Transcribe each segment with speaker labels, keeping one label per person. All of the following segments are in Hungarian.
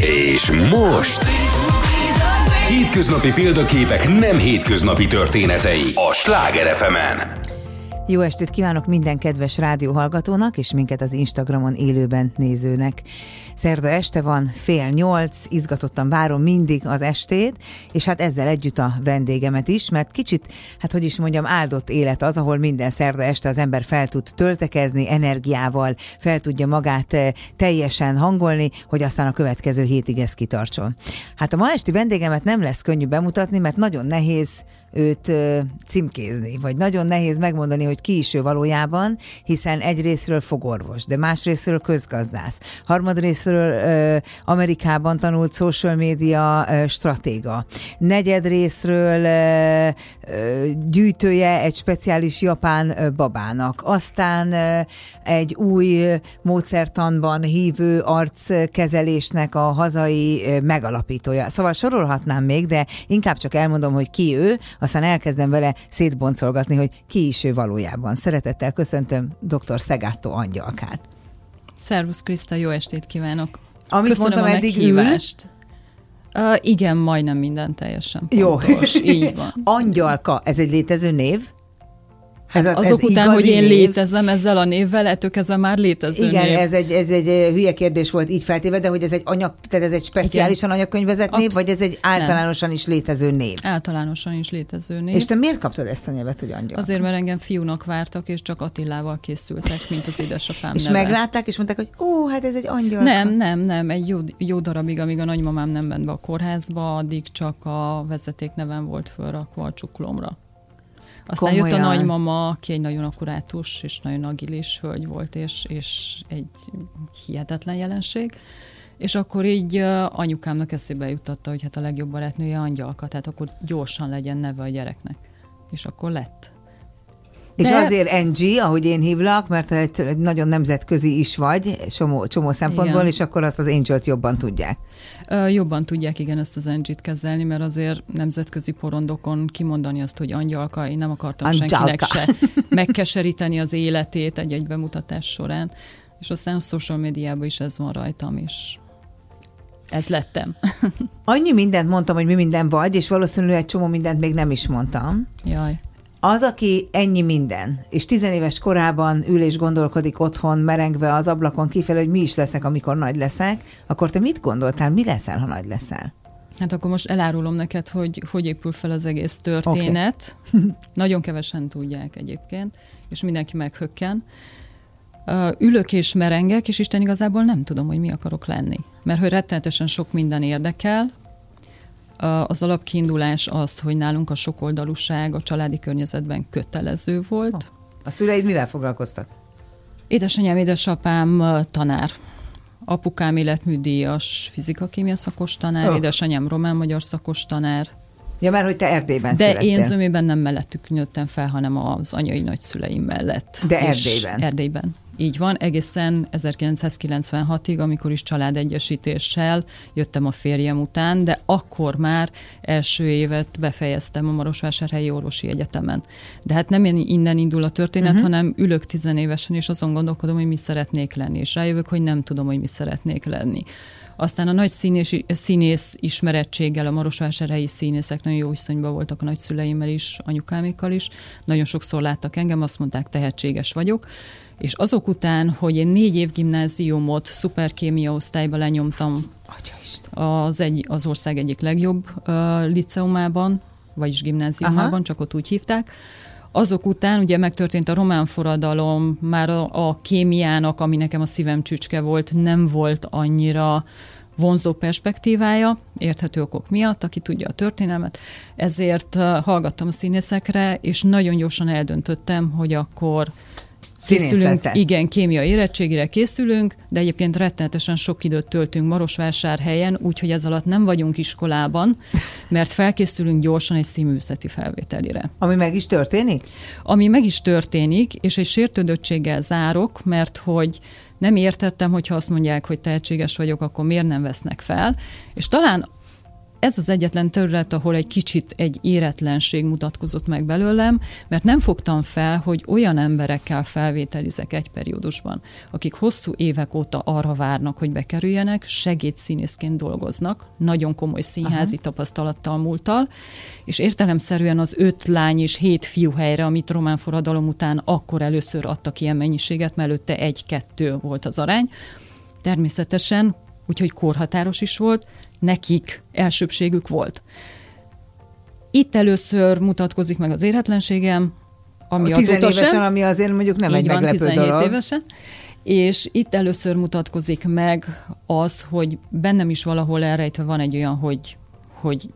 Speaker 1: És most... Hétköznapi példaképek nem hétköznapi történetei a Sláger fm -en.
Speaker 2: Jó estét kívánok minden kedves rádióhallgatónak és minket az Instagramon élőben nézőnek. Szerda este van, fél nyolc, izgatottan várom mindig az estét, és hát ezzel együtt a vendégemet is, mert kicsit, hát hogy is mondjam, áldott élet az, ahol minden szerda este az ember fel tud töltekezni energiával, fel tudja magát eh, teljesen hangolni, hogy aztán a következő hétig ez kitartson. Hát a ma esti vendégemet nem lesz könnyű bemutatni, mert nagyon nehéz őt ö, címkézni, vagy nagyon nehéz megmondani, hogy ki is ő valójában, hiszen egy részről fogorvos, de más részről közgazdász, harmadrészről ö, Amerikában tanult social media stratéga, negyed részről ö, ö, gyűjtője egy speciális japán babának, aztán egy új módszertanban hívő arckezelésnek a hazai megalapítója. Szóval sorolhatnám még, de inkább csak elmondom, hogy ki ő, aztán elkezdem vele szétboncolgatni, hogy ki is ő valójában. Szeretettel köszöntöm dr. Szegátó Angyalkát.
Speaker 3: Szervusz Kriszta, jó estét kívánok!
Speaker 2: Amit
Speaker 3: Köszönöm
Speaker 2: mondtam
Speaker 3: a
Speaker 2: eddig
Speaker 3: meghívást. Uh, igen, majdnem minden teljesen
Speaker 2: Jó.
Speaker 3: pontos. Így van.
Speaker 2: Angyalka, ez egy létező név?
Speaker 3: Hát
Speaker 2: Ez a-
Speaker 3: azok
Speaker 2: ez
Speaker 3: után, hogy én
Speaker 2: név?
Speaker 3: létezem ezzel a névvel, ettől kezdve már létező
Speaker 2: Igen,
Speaker 3: név.
Speaker 2: ez egy, ez egy eh, hülye kérdés volt így feltéve, de hogy ez egy anyag, tehát ez egy speciálisan anyagkönyvezett név,
Speaker 3: Absz-
Speaker 2: vagy ez egy általánosan is létező név?
Speaker 3: Általánosan is létező név.
Speaker 2: És te miért kaptad ezt a nevet, hogy angyal?
Speaker 3: Azért, mert engem fiúnak vártak, és csak Attilával készültek, mint az édesapám
Speaker 2: és
Speaker 3: neve.
Speaker 2: meglátták, és mondták, hogy ó, hát ez egy angyal.
Speaker 3: Nem, nem, nem. Egy jó, jó darabig, amíg a nagymamám nem ment be a kórházba, addig csak a vezetéknevem volt fölrakva a csuklomra. Aztán jött
Speaker 2: Komolyan?
Speaker 3: a nagymama, aki egy nagyon akkurátus és nagyon agilis hölgy volt, és, és egy hihetetlen jelenség. És akkor így anyukámnak eszébe juttatta, hogy hát a legjobb barátnője angyalka, tehát akkor gyorsan legyen neve a gyereknek. És akkor lett.
Speaker 2: És azért NG, ahogy én hívlak, mert egy, egy nagyon nemzetközi is vagy, csomó, csomó szempontból,
Speaker 3: Igen.
Speaker 2: és akkor azt az Angel-t jobban tudják.
Speaker 3: Ö, Jobban tudják igen ezt az NG-t kezelni, mert azért nemzetközi porondokon kimondani azt, hogy angyalka, én nem akartam
Speaker 2: Angyalka.
Speaker 3: senkinek se megkeseríteni az életét egy-egy bemutatás során. És aztán a social médiában is ez van rajtam, és ez lettem.
Speaker 2: Annyi mindent mondtam, hogy mi minden vagy, és valószínűleg egy csomó mindent még nem is mondtam.
Speaker 3: Jaj.
Speaker 2: Az, aki ennyi minden, és tizenéves korában ül és gondolkodik otthon, merengve az ablakon kifelé, hogy mi is leszek, amikor nagy leszek, akkor te mit gondoltál, mi leszel, ha nagy leszel?
Speaker 3: Hát akkor most elárulom neked, hogy hogy épül fel az egész történet. Nagyon kevesen tudják egyébként, és mindenki meghökken. Ülök és merengek, és Isten igazából nem tudom, hogy mi akarok lenni. Mert hogy rettenetesen sok minden érdekel. Az alapkiindulás az, hogy nálunk a sokoldalúság a családi környezetben kötelező volt.
Speaker 2: A szüleid mivel foglalkoztak?
Speaker 3: Édesanyám, édesapám tanár. Apukám életműdíjas fizika-kémia szakos tanár,
Speaker 2: Ó.
Speaker 3: édesanyám román-magyar szakos tanár,
Speaker 2: Ja, mert hogy te Erdélyben
Speaker 3: De
Speaker 2: születtél.
Speaker 3: én zömében nem mellettük nőttem fel, hanem az anyai nagyszüleim mellett.
Speaker 2: De Erdélyben.
Speaker 3: Erdélyben. Így van, egészen 1996-ig, amikor is családegyesítéssel jöttem a férjem után, de akkor már első évet befejeztem a Marosvásárhelyi Orvosi Egyetemen. De hát nem innen indul a történet, uh-huh. hanem ülök tizenévesen, és azon gondolkodom, hogy mi szeretnék lenni, és rájövök, hogy nem tudom, hogy mi szeretnék lenni. Aztán a nagy színész, színész ismerettséggel, a marosvásárhelyi színészek nagyon jó viszonyban voltak a nagyszüleimmel is, anyukámékkal is. Nagyon sokszor láttak engem, azt mondták, tehetséges vagyok. És azok után, hogy én négy év gimnáziumot szuperkémia osztályba lenyomtam az, egy, az ország egyik legjobb uh, liceumában, vagyis gimnáziumában,
Speaker 2: Aha.
Speaker 3: csak ott úgy hívták. Azok után ugye megtörtént a román forradalom, már a, a kémiának, ami nekem a szívem csücske volt, nem volt annyira vonzó perspektívája, érthető okok miatt, aki tudja a történelmet. Ezért uh, hallgattam a színészekre, és nagyon gyorsan eldöntöttem, hogy akkor készülünk, igen, kémia érettségére készülünk, de egyébként rettenetesen sok időt töltünk Marosvásárhelyen, úgyhogy ez alatt nem vagyunk iskolában, mert felkészülünk gyorsan egy színművészeti felvételire.
Speaker 2: Ami meg is történik?
Speaker 3: Ami meg is történik, és egy sértődöttséggel zárok, mert hogy nem értettem, hogyha azt mondják, hogy tehetséges vagyok, akkor miért nem vesznek fel. És talán ez az egyetlen terület, ahol egy kicsit egy éretlenség mutatkozott meg belőlem, mert nem fogtam fel, hogy olyan emberekkel felvételizek egy periódusban, akik hosszú évek óta arra várnak, hogy bekerüljenek, segédszínészként dolgoznak, nagyon komoly színházi Aha. tapasztalattal múltal, és értelemszerűen az öt lány és hét fiú helyre, amit román forradalom után akkor először adtak ilyen mennyiséget, mert előtte egy-kettő volt az arány, természetesen, úgyhogy korhatáros is volt, nekik elsőbségük volt. Itt először mutatkozik meg az éretlenségem, ami
Speaker 2: a évesen, ami azért mondjuk nem egy van, meglepő 17 dolog.
Speaker 3: évesen. És itt először mutatkozik meg az, hogy bennem is valahol elrejtve van egy olyan, hogy, hogy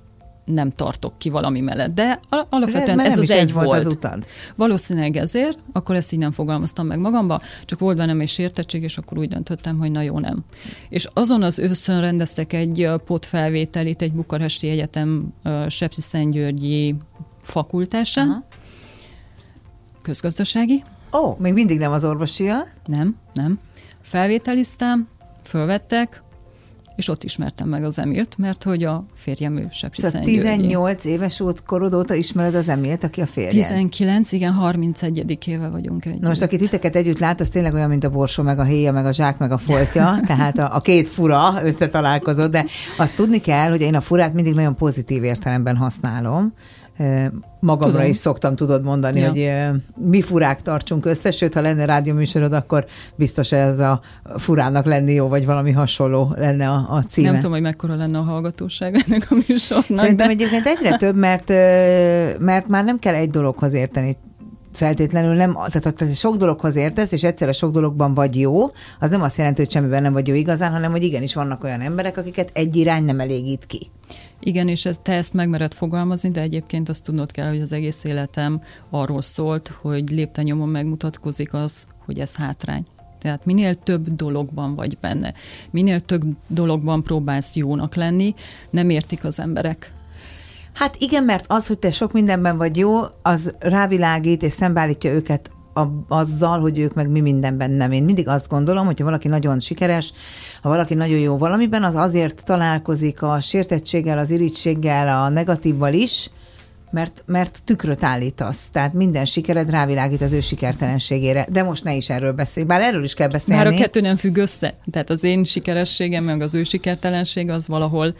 Speaker 3: nem tartok ki valami mellett. De alapvetően Lehet, ez az egy ez volt.
Speaker 2: volt az utad.
Speaker 3: Valószínűleg ezért, akkor ezt így nem fogalmaztam meg magamba, csak volt bennem egy sértettség, és akkor úgy döntöttem, hogy na jó, nem. És azon az őszön rendeztek egy potfelvételit egy bukaresti egyetem Sepsi Szentgyörgyi fakultásán, Aha. közgazdasági.
Speaker 2: Ó, oh, még mindig nem az orvosia?
Speaker 3: Nem, nem. Felvételiztem, fölvettek, és ott ismertem meg az Emilt, mert hogy a férjem ő Sepsi
Speaker 2: szóval 18 éves volt korod óta ismered az Emilt, aki a férjem?
Speaker 3: 19, igen, 31. éve vagyunk együtt.
Speaker 2: Na most, aki titeket együtt lát, az tényleg olyan, mint a borsó, meg a héja, meg a zsák, meg a foltja, tehát a, a két fura összetalálkozott, de azt tudni kell, hogy én a furát mindig nagyon pozitív értelemben használom, magamra Tudom. is szoktam tudod mondani, ja. hogy mi furák tartsunk össze, sőt, ha lenne rádióműsorod, akkor biztos ez a furának lenni jó, vagy valami hasonló lenne a, a címe.
Speaker 3: Nem tudom, hogy mekkora lenne a hallgatóság ennek a műsornak.
Speaker 2: Szerintem de... egyébként egyre több, mert, mert már nem kell egy dologhoz érteni feltétlenül nem, tehát ha sok dologhoz értesz, és egyszer a sok dologban vagy jó, az nem azt jelenti, hogy semmiben nem vagy jó igazán, hanem hogy igenis vannak olyan emberek, akiket egy irány nem elégít ki.
Speaker 3: Igen, és ez, te ezt megmered fogalmazni, de egyébként azt tudnod kell, hogy az egész életem arról szólt, hogy lépten megmutatkozik az, hogy ez hátrány. Tehát minél több dologban vagy benne, minél több dologban próbálsz jónak lenni, nem értik az emberek
Speaker 2: Hát igen, mert az, hogy te sok mindenben vagy jó, az rávilágít és szembeállítja őket a, azzal, hogy ők meg mi mindenben nem. Én mindig azt gondolom, hogyha valaki nagyon sikeres, ha valaki nagyon jó valamiben, az azért találkozik a sértettséggel, az irítséggel, a negatívval is, mert, mert tükröt állítasz. Tehát minden sikered rávilágít az ő sikertelenségére. De most ne is erről beszélj, bár erről is kell beszélni.
Speaker 3: Már a kettő nem függ össze. Tehát az én sikerességem, meg az ő sikertelenség az valahol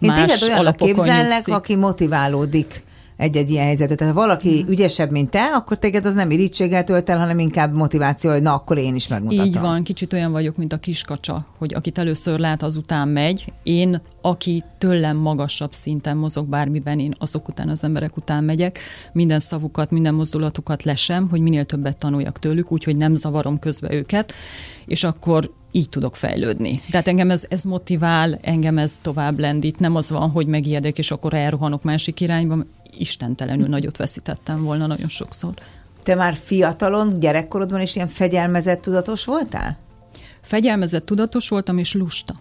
Speaker 2: én téged olyan képzellek, nyugszik. aki motiválódik egy-egy ilyen helyzetet. Tehát ha valaki mm. ügyesebb, mint te, akkor téged az nem irítséggel tölt el, hanem inkább motiváció, hogy na, akkor én is megmutatom.
Speaker 3: Így van, kicsit olyan vagyok, mint a kiskacsa, hogy akit először lát, azután megy. Én, aki tőlem magasabb szinten mozog bármiben, én azok után, az emberek után megyek. Minden szavukat, minden mozdulatukat lesem, hogy minél többet tanuljak tőlük, úgyhogy nem zavarom közbe őket, és akkor így tudok fejlődni. Tehát engem ez, ez motivál, engem ez tovább lendít. Nem az van, hogy megijedek, és akkor elrohanok másik irányba. Istentelenül nagyot veszítettem volna nagyon sokszor.
Speaker 2: Te már fiatalon, gyerekkorodban is ilyen fegyelmezett, tudatos voltál?
Speaker 3: Fegyelmezett, tudatos voltam, és lusta.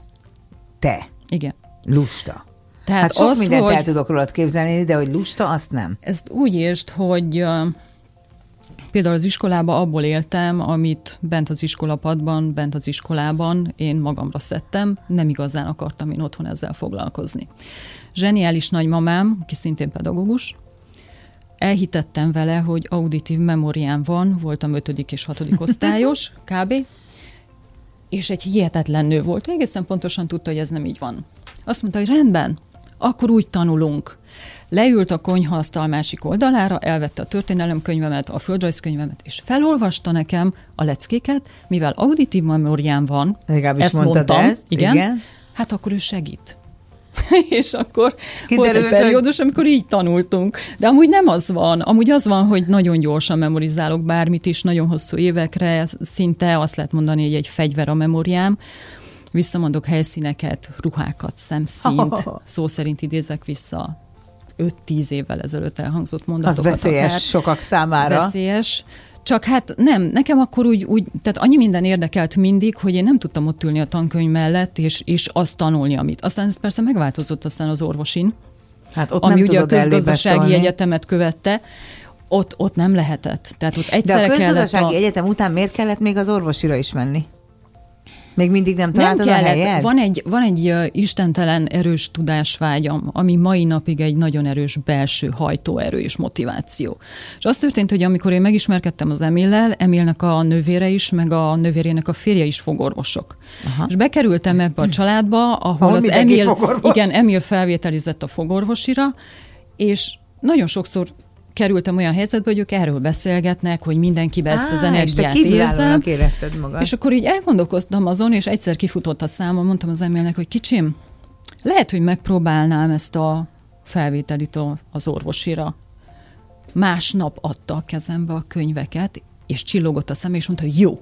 Speaker 2: Te?
Speaker 3: Igen.
Speaker 2: Lusta. Tehát hát sok az, mindent hogy, el tudok rólad képzelni, de hogy lusta, azt nem.
Speaker 3: Ezt úgy értsd, hogy Például az iskolába abból éltem, amit bent az iskolapadban, bent az iskolában én magamra szedtem, nem igazán akartam én otthon ezzel foglalkozni. Zseniális nagymamám, aki szintén pedagógus, elhitettem vele, hogy auditív memóriám van, voltam ötödik és hatodik osztályos, kb. És egy hihetetlen nő volt, egészen pontosan tudta, hogy ez nem így van. Azt mondta, hogy rendben, akkor úgy tanulunk. Leült a konyhaasztal másik oldalára, elvette a történelemkönyvemet, a földrajzkönyvemet, és felolvasta nekem a leckéket, mivel auditív memóriám van,
Speaker 2: Legalábbis ezt mondtam, ezt,
Speaker 3: igen, igen, hát akkor ő segít. és akkor Kiderült, volt egy periódus, amikor így tanultunk. De amúgy nem az van. Amúgy az van, hogy nagyon gyorsan memorizálok bármit is, nagyon hosszú évekre, szinte azt lehet mondani, hogy egy fegyver a memóriám. Visszamondok helyszíneket, ruhákat, szemszínt, szó szerint idézek vissza 5-10 évvel ezelőtt elhangzott mondatokat.
Speaker 2: Az veszélyes akár. sokak számára.
Speaker 3: Veszélyes. Csak hát nem, nekem akkor úgy, úgy, tehát annyi minden érdekelt mindig, hogy én nem tudtam ott ülni a tankönyv mellett, és, és azt tanulni, amit. Aztán ez persze megváltozott aztán az orvosin,
Speaker 2: hát ott
Speaker 3: ami
Speaker 2: nem
Speaker 3: ugye a közgazdasági egyetemet követte, ott, ott nem lehetett. Tehát ott egyszerre
Speaker 2: De a közgazdasági
Speaker 3: kellett a...
Speaker 2: egyetem után miért kellett még az orvosira is menni? Még mindig nem találtad
Speaker 3: nem
Speaker 2: a
Speaker 3: kellett.
Speaker 2: helyed?
Speaker 3: Van egy, van egy ö, istentelen erős tudásvágyam, ami mai napig egy nagyon erős belső hajtóerő és motiváció. És az történt, hogy amikor én megismerkedtem az Emillel, Emilnek a nővére is, meg a nővérének a férje is fogorvosok. Aha. És bekerültem ebbe a családba, ahol,
Speaker 2: Ahol
Speaker 3: az Emil,
Speaker 2: fogorvos.
Speaker 3: igen, Emil felvételizett a fogorvosira, és nagyon sokszor kerültem olyan helyzetbe, hogy ők erről beszélgetnek, hogy mindenkibe ezt az
Speaker 2: Á, és te
Speaker 3: energiát
Speaker 2: kívülállónak
Speaker 3: érzem.
Speaker 2: érezted magad.
Speaker 3: És akkor így elgondolkoztam azon, és egyszer kifutott a számom, mondtam az Emilnek, hogy kicsim, lehet, hogy megpróbálnám ezt a felvételit az orvosira. Másnap adta a kezembe a könyveket, és csillogott a szem, és mondta, hogy jó.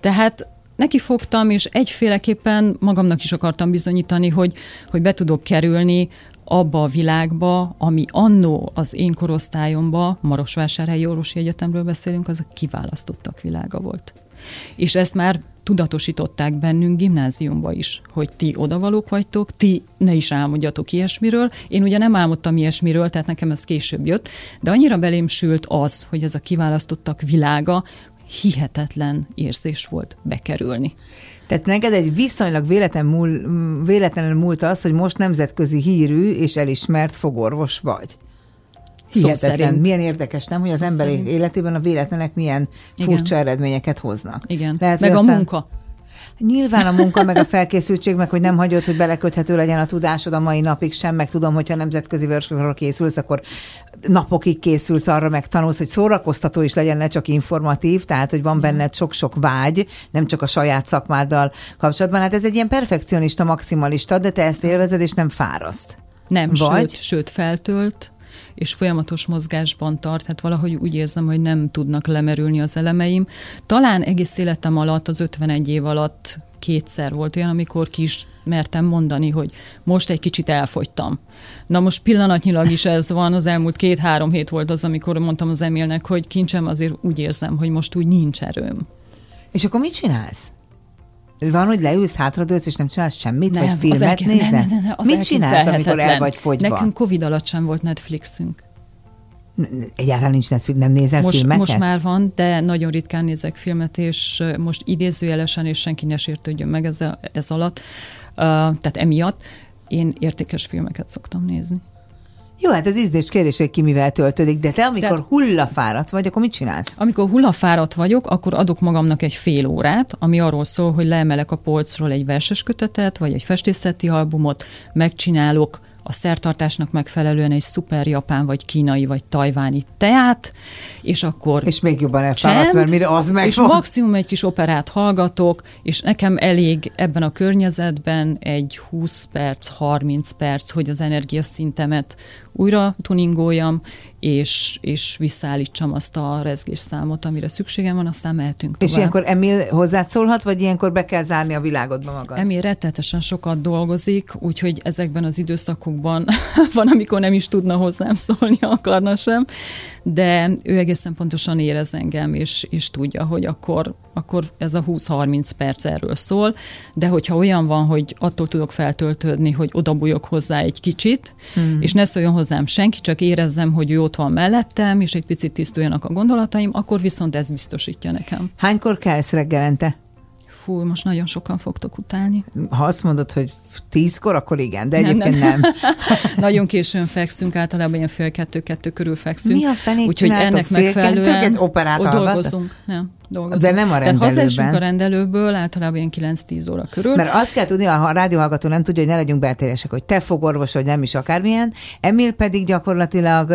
Speaker 3: Tehát neki fogtam, és egyféleképpen magamnak is akartam bizonyítani, hogy, hogy be tudok kerülni abba a világba, ami annó az én korosztályomba, Marosvásárhelyi Orvosi Egyetemről beszélünk, az a kiválasztottak világa volt. És ezt már tudatosították bennünk gimnáziumba is, hogy ti odavalók vagytok, ti ne is álmodjatok ilyesmiről. Én ugye nem álmodtam ilyesmiről, tehát nekem ez később jött, de annyira belém sült az, hogy ez a kiválasztottak világa, hihetetlen érzés volt bekerülni.
Speaker 2: Tehát neked egy viszonylag véletlen múl, véletlenül múlt az, hogy most nemzetközi hírű és elismert fogorvos vagy. Hihetetlen. Milyen érdekes, nem, hogy az
Speaker 3: Szó
Speaker 2: emberek
Speaker 3: szerint.
Speaker 2: életében a véletlenek milyen
Speaker 3: Igen.
Speaker 2: furcsa eredményeket hoznak.
Speaker 3: Igen.
Speaker 2: Lehet,
Speaker 3: Meg a
Speaker 2: aztán-
Speaker 3: munka.
Speaker 2: Nyilván a munka, meg a felkészültség, meg hogy nem hagyod, hogy beleköthető legyen a tudásod a mai napig sem, meg tudom, hogyha nemzetközi workshopra készülsz, akkor napokig készülsz arra, meg tanulsz, hogy szórakoztató is legyen, ne csak informatív, tehát, hogy van benned sok-sok vágy, nem csak a saját szakmáddal kapcsolatban. Hát ez egy ilyen perfekcionista, maximalista, de te ezt élvezed, és nem fáraszt.
Speaker 3: Nem,
Speaker 2: Vagy?
Speaker 3: sőt, sőt feltölt, és folyamatos mozgásban tart, hát valahogy úgy érzem, hogy nem tudnak lemerülni az elemeim. Talán egész életem alatt, az 51 év alatt kétszer volt olyan, amikor ki is mertem mondani, hogy most egy kicsit elfogytam. Na most pillanatnyilag is ez van, az elmúlt két-három hét volt az, amikor mondtam az Emilnek, hogy kincsem azért úgy érzem, hogy most úgy nincs erőm.
Speaker 2: És akkor mit csinálsz? Van, hogy leülsz, hátradőlsz, és nem csinálsz semmit, vagy
Speaker 3: az
Speaker 2: filmet
Speaker 3: elke-
Speaker 2: nézel?
Speaker 3: ne, ne, ne, ne, az
Speaker 2: mit csinálsz, amikor el vagy fogyva?
Speaker 3: Nekünk Covid alatt sem volt Netflixünk.
Speaker 2: Egyáltalán nincs Netflix, nem nézel
Speaker 3: Most,
Speaker 2: filmeket?
Speaker 3: most már van, de nagyon ritkán nézek filmet, és most idézőjelesen, és senki ne sértődjön meg ez, ez alatt, uh, tehát emiatt én értékes filmeket szoktam nézni.
Speaker 2: Jó, hát az ízdés kérdés, hogy ki mivel töltődik, de te amikor
Speaker 3: Tehát-
Speaker 2: hullafáradt vagy, akkor mit csinálsz?
Speaker 3: Amikor hullafáradt vagyok, akkor adok magamnak egy fél órát, ami arról szól, hogy leemelek a polcról egy verses kötetet, vagy egy festészeti albumot, megcsinálok a szertartásnak megfelelően egy szuper japán, vagy kínai, vagy tajváni teát, és akkor
Speaker 2: És még jobban elfáradsz, mert mire az meg
Speaker 3: és maximum egy kis operát hallgatok, és nekem elég ebben a környezetben egy 20 perc, 30 perc, hogy az energiaszintemet újra tuningoljam, és, és visszaállítsam azt a rezgésszámot, amire szükségem van, aztán mehetünk tovább.
Speaker 2: És ilyenkor Emil hozzád szólhat, vagy ilyenkor be kell zárni a világodba magad?
Speaker 3: Emi rettetesen sokat dolgozik, úgyhogy ezekben az időszakokban van, amikor nem is tudna hozzám szólni, akarna sem, de ő egészen pontosan érez engem, és, és tudja, hogy akkor, akkor ez a 20-30 perc erről szól, de hogyha olyan van, hogy attól tudok feltöltődni, hogy odabújok hozzá egy kicsit, hmm. és ne szóljon hozzám senki, csak érezzem, hogy ő ott van mellettem, és egy picit tisztuljanak a gondolataim, akkor viszont ez biztosítja nekem.
Speaker 2: Hánykor kelsz reggelente?
Speaker 3: Fú, most nagyon sokan fogtok utálni.
Speaker 2: Ha azt mondod, hogy tízkor, akkor igen, de
Speaker 3: Nem,
Speaker 2: egyébként nem.
Speaker 3: nem. Nagyon későn fekszünk, általában ilyen fél kettő-kettő körül fekszünk.
Speaker 2: Mi a fenét
Speaker 3: Úgyhogy ennek megfelelően
Speaker 2: operát
Speaker 3: dolgozunk. Nem, dolgozunk.
Speaker 2: De nem a
Speaker 3: Tehát
Speaker 2: rendelőben.
Speaker 3: hazaesünk a rendelőből, általában ilyen 9-10 óra körül.
Speaker 2: Mert azt kell tudni, ha a rádióhallgató nem tudja, hogy ne legyünk beltérések, hogy te fogorvos vagy nem is akármilyen, Emil pedig gyakorlatilag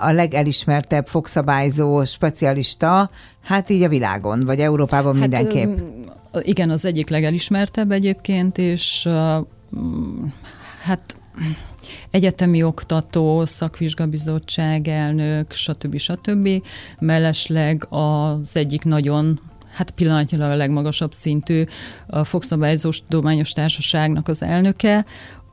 Speaker 2: a legelismertebb fogszabályzó specialista, hát így a világon, vagy Európában hát, mindenképp.
Speaker 3: Igen, az egyik legelismertebb egyébként, és hát egyetemi oktató, szakvizsgabizottság elnök, stb. stb. Mellesleg az egyik nagyon hát pillanatnyilag a legmagasabb szintű a Fogszabályozós Tudományos Társaságnak az elnöke,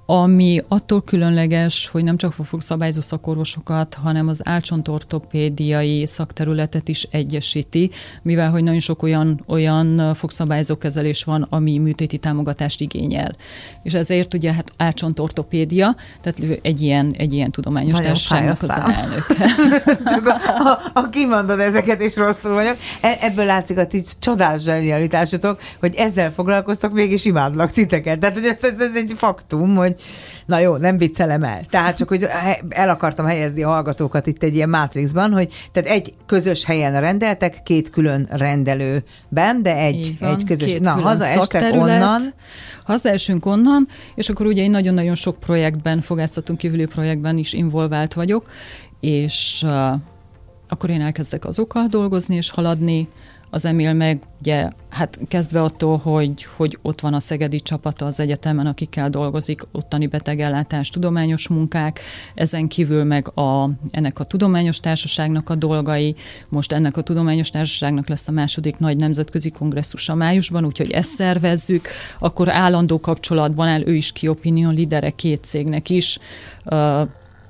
Speaker 3: ami attól különleges, hogy nem csak fog szabályzó szakorvosokat, hanem az álcsontortopédiai szakterületet is egyesíti, mivel hogy nagyon sok olyan, olyan fogszabályzó kezelés van, ami műtéti támogatást igényel. És ezért ugye hát álcsontortopédia, tehát egy ilyen, egy ilyen tudományos nagyon társaságnak az elnök.
Speaker 2: ha, ha kimondod ezeket, és rosszul vagyok, e- ebből látszik a ti csodás zsenialitásotok, hogy ezzel foglalkoztok, mégis imádlak titeket. Tehát hogy ez, ez, ez egy faktum, hogy na jó, nem viccelem el. Tehát csak, hogy el akartam helyezni a hallgatókat itt egy ilyen mátrixban, hogy tehát egy közös helyen rendeltek, két külön rendelőben, de egy, egy közös.
Speaker 3: Két na, hazaestek onnan. Hazaesünk onnan, és akkor ugye én nagyon-nagyon sok projektben, fogáztatunk kívüli projektben is involvált vagyok, és uh, akkor én elkezdek azokkal dolgozni és haladni, az Emil meg ugye, hát kezdve attól, hogy, hogy ott van a szegedi csapata az egyetemen, akikkel dolgozik, ottani betegellátás, tudományos munkák, ezen kívül meg a, ennek a tudományos társaságnak a dolgai, most ennek a tudományos társaságnak lesz a második nagy nemzetközi kongresszus a májusban, úgyhogy ezt szervezzük, akkor állandó kapcsolatban áll ő is ki opinion lidere két cégnek is,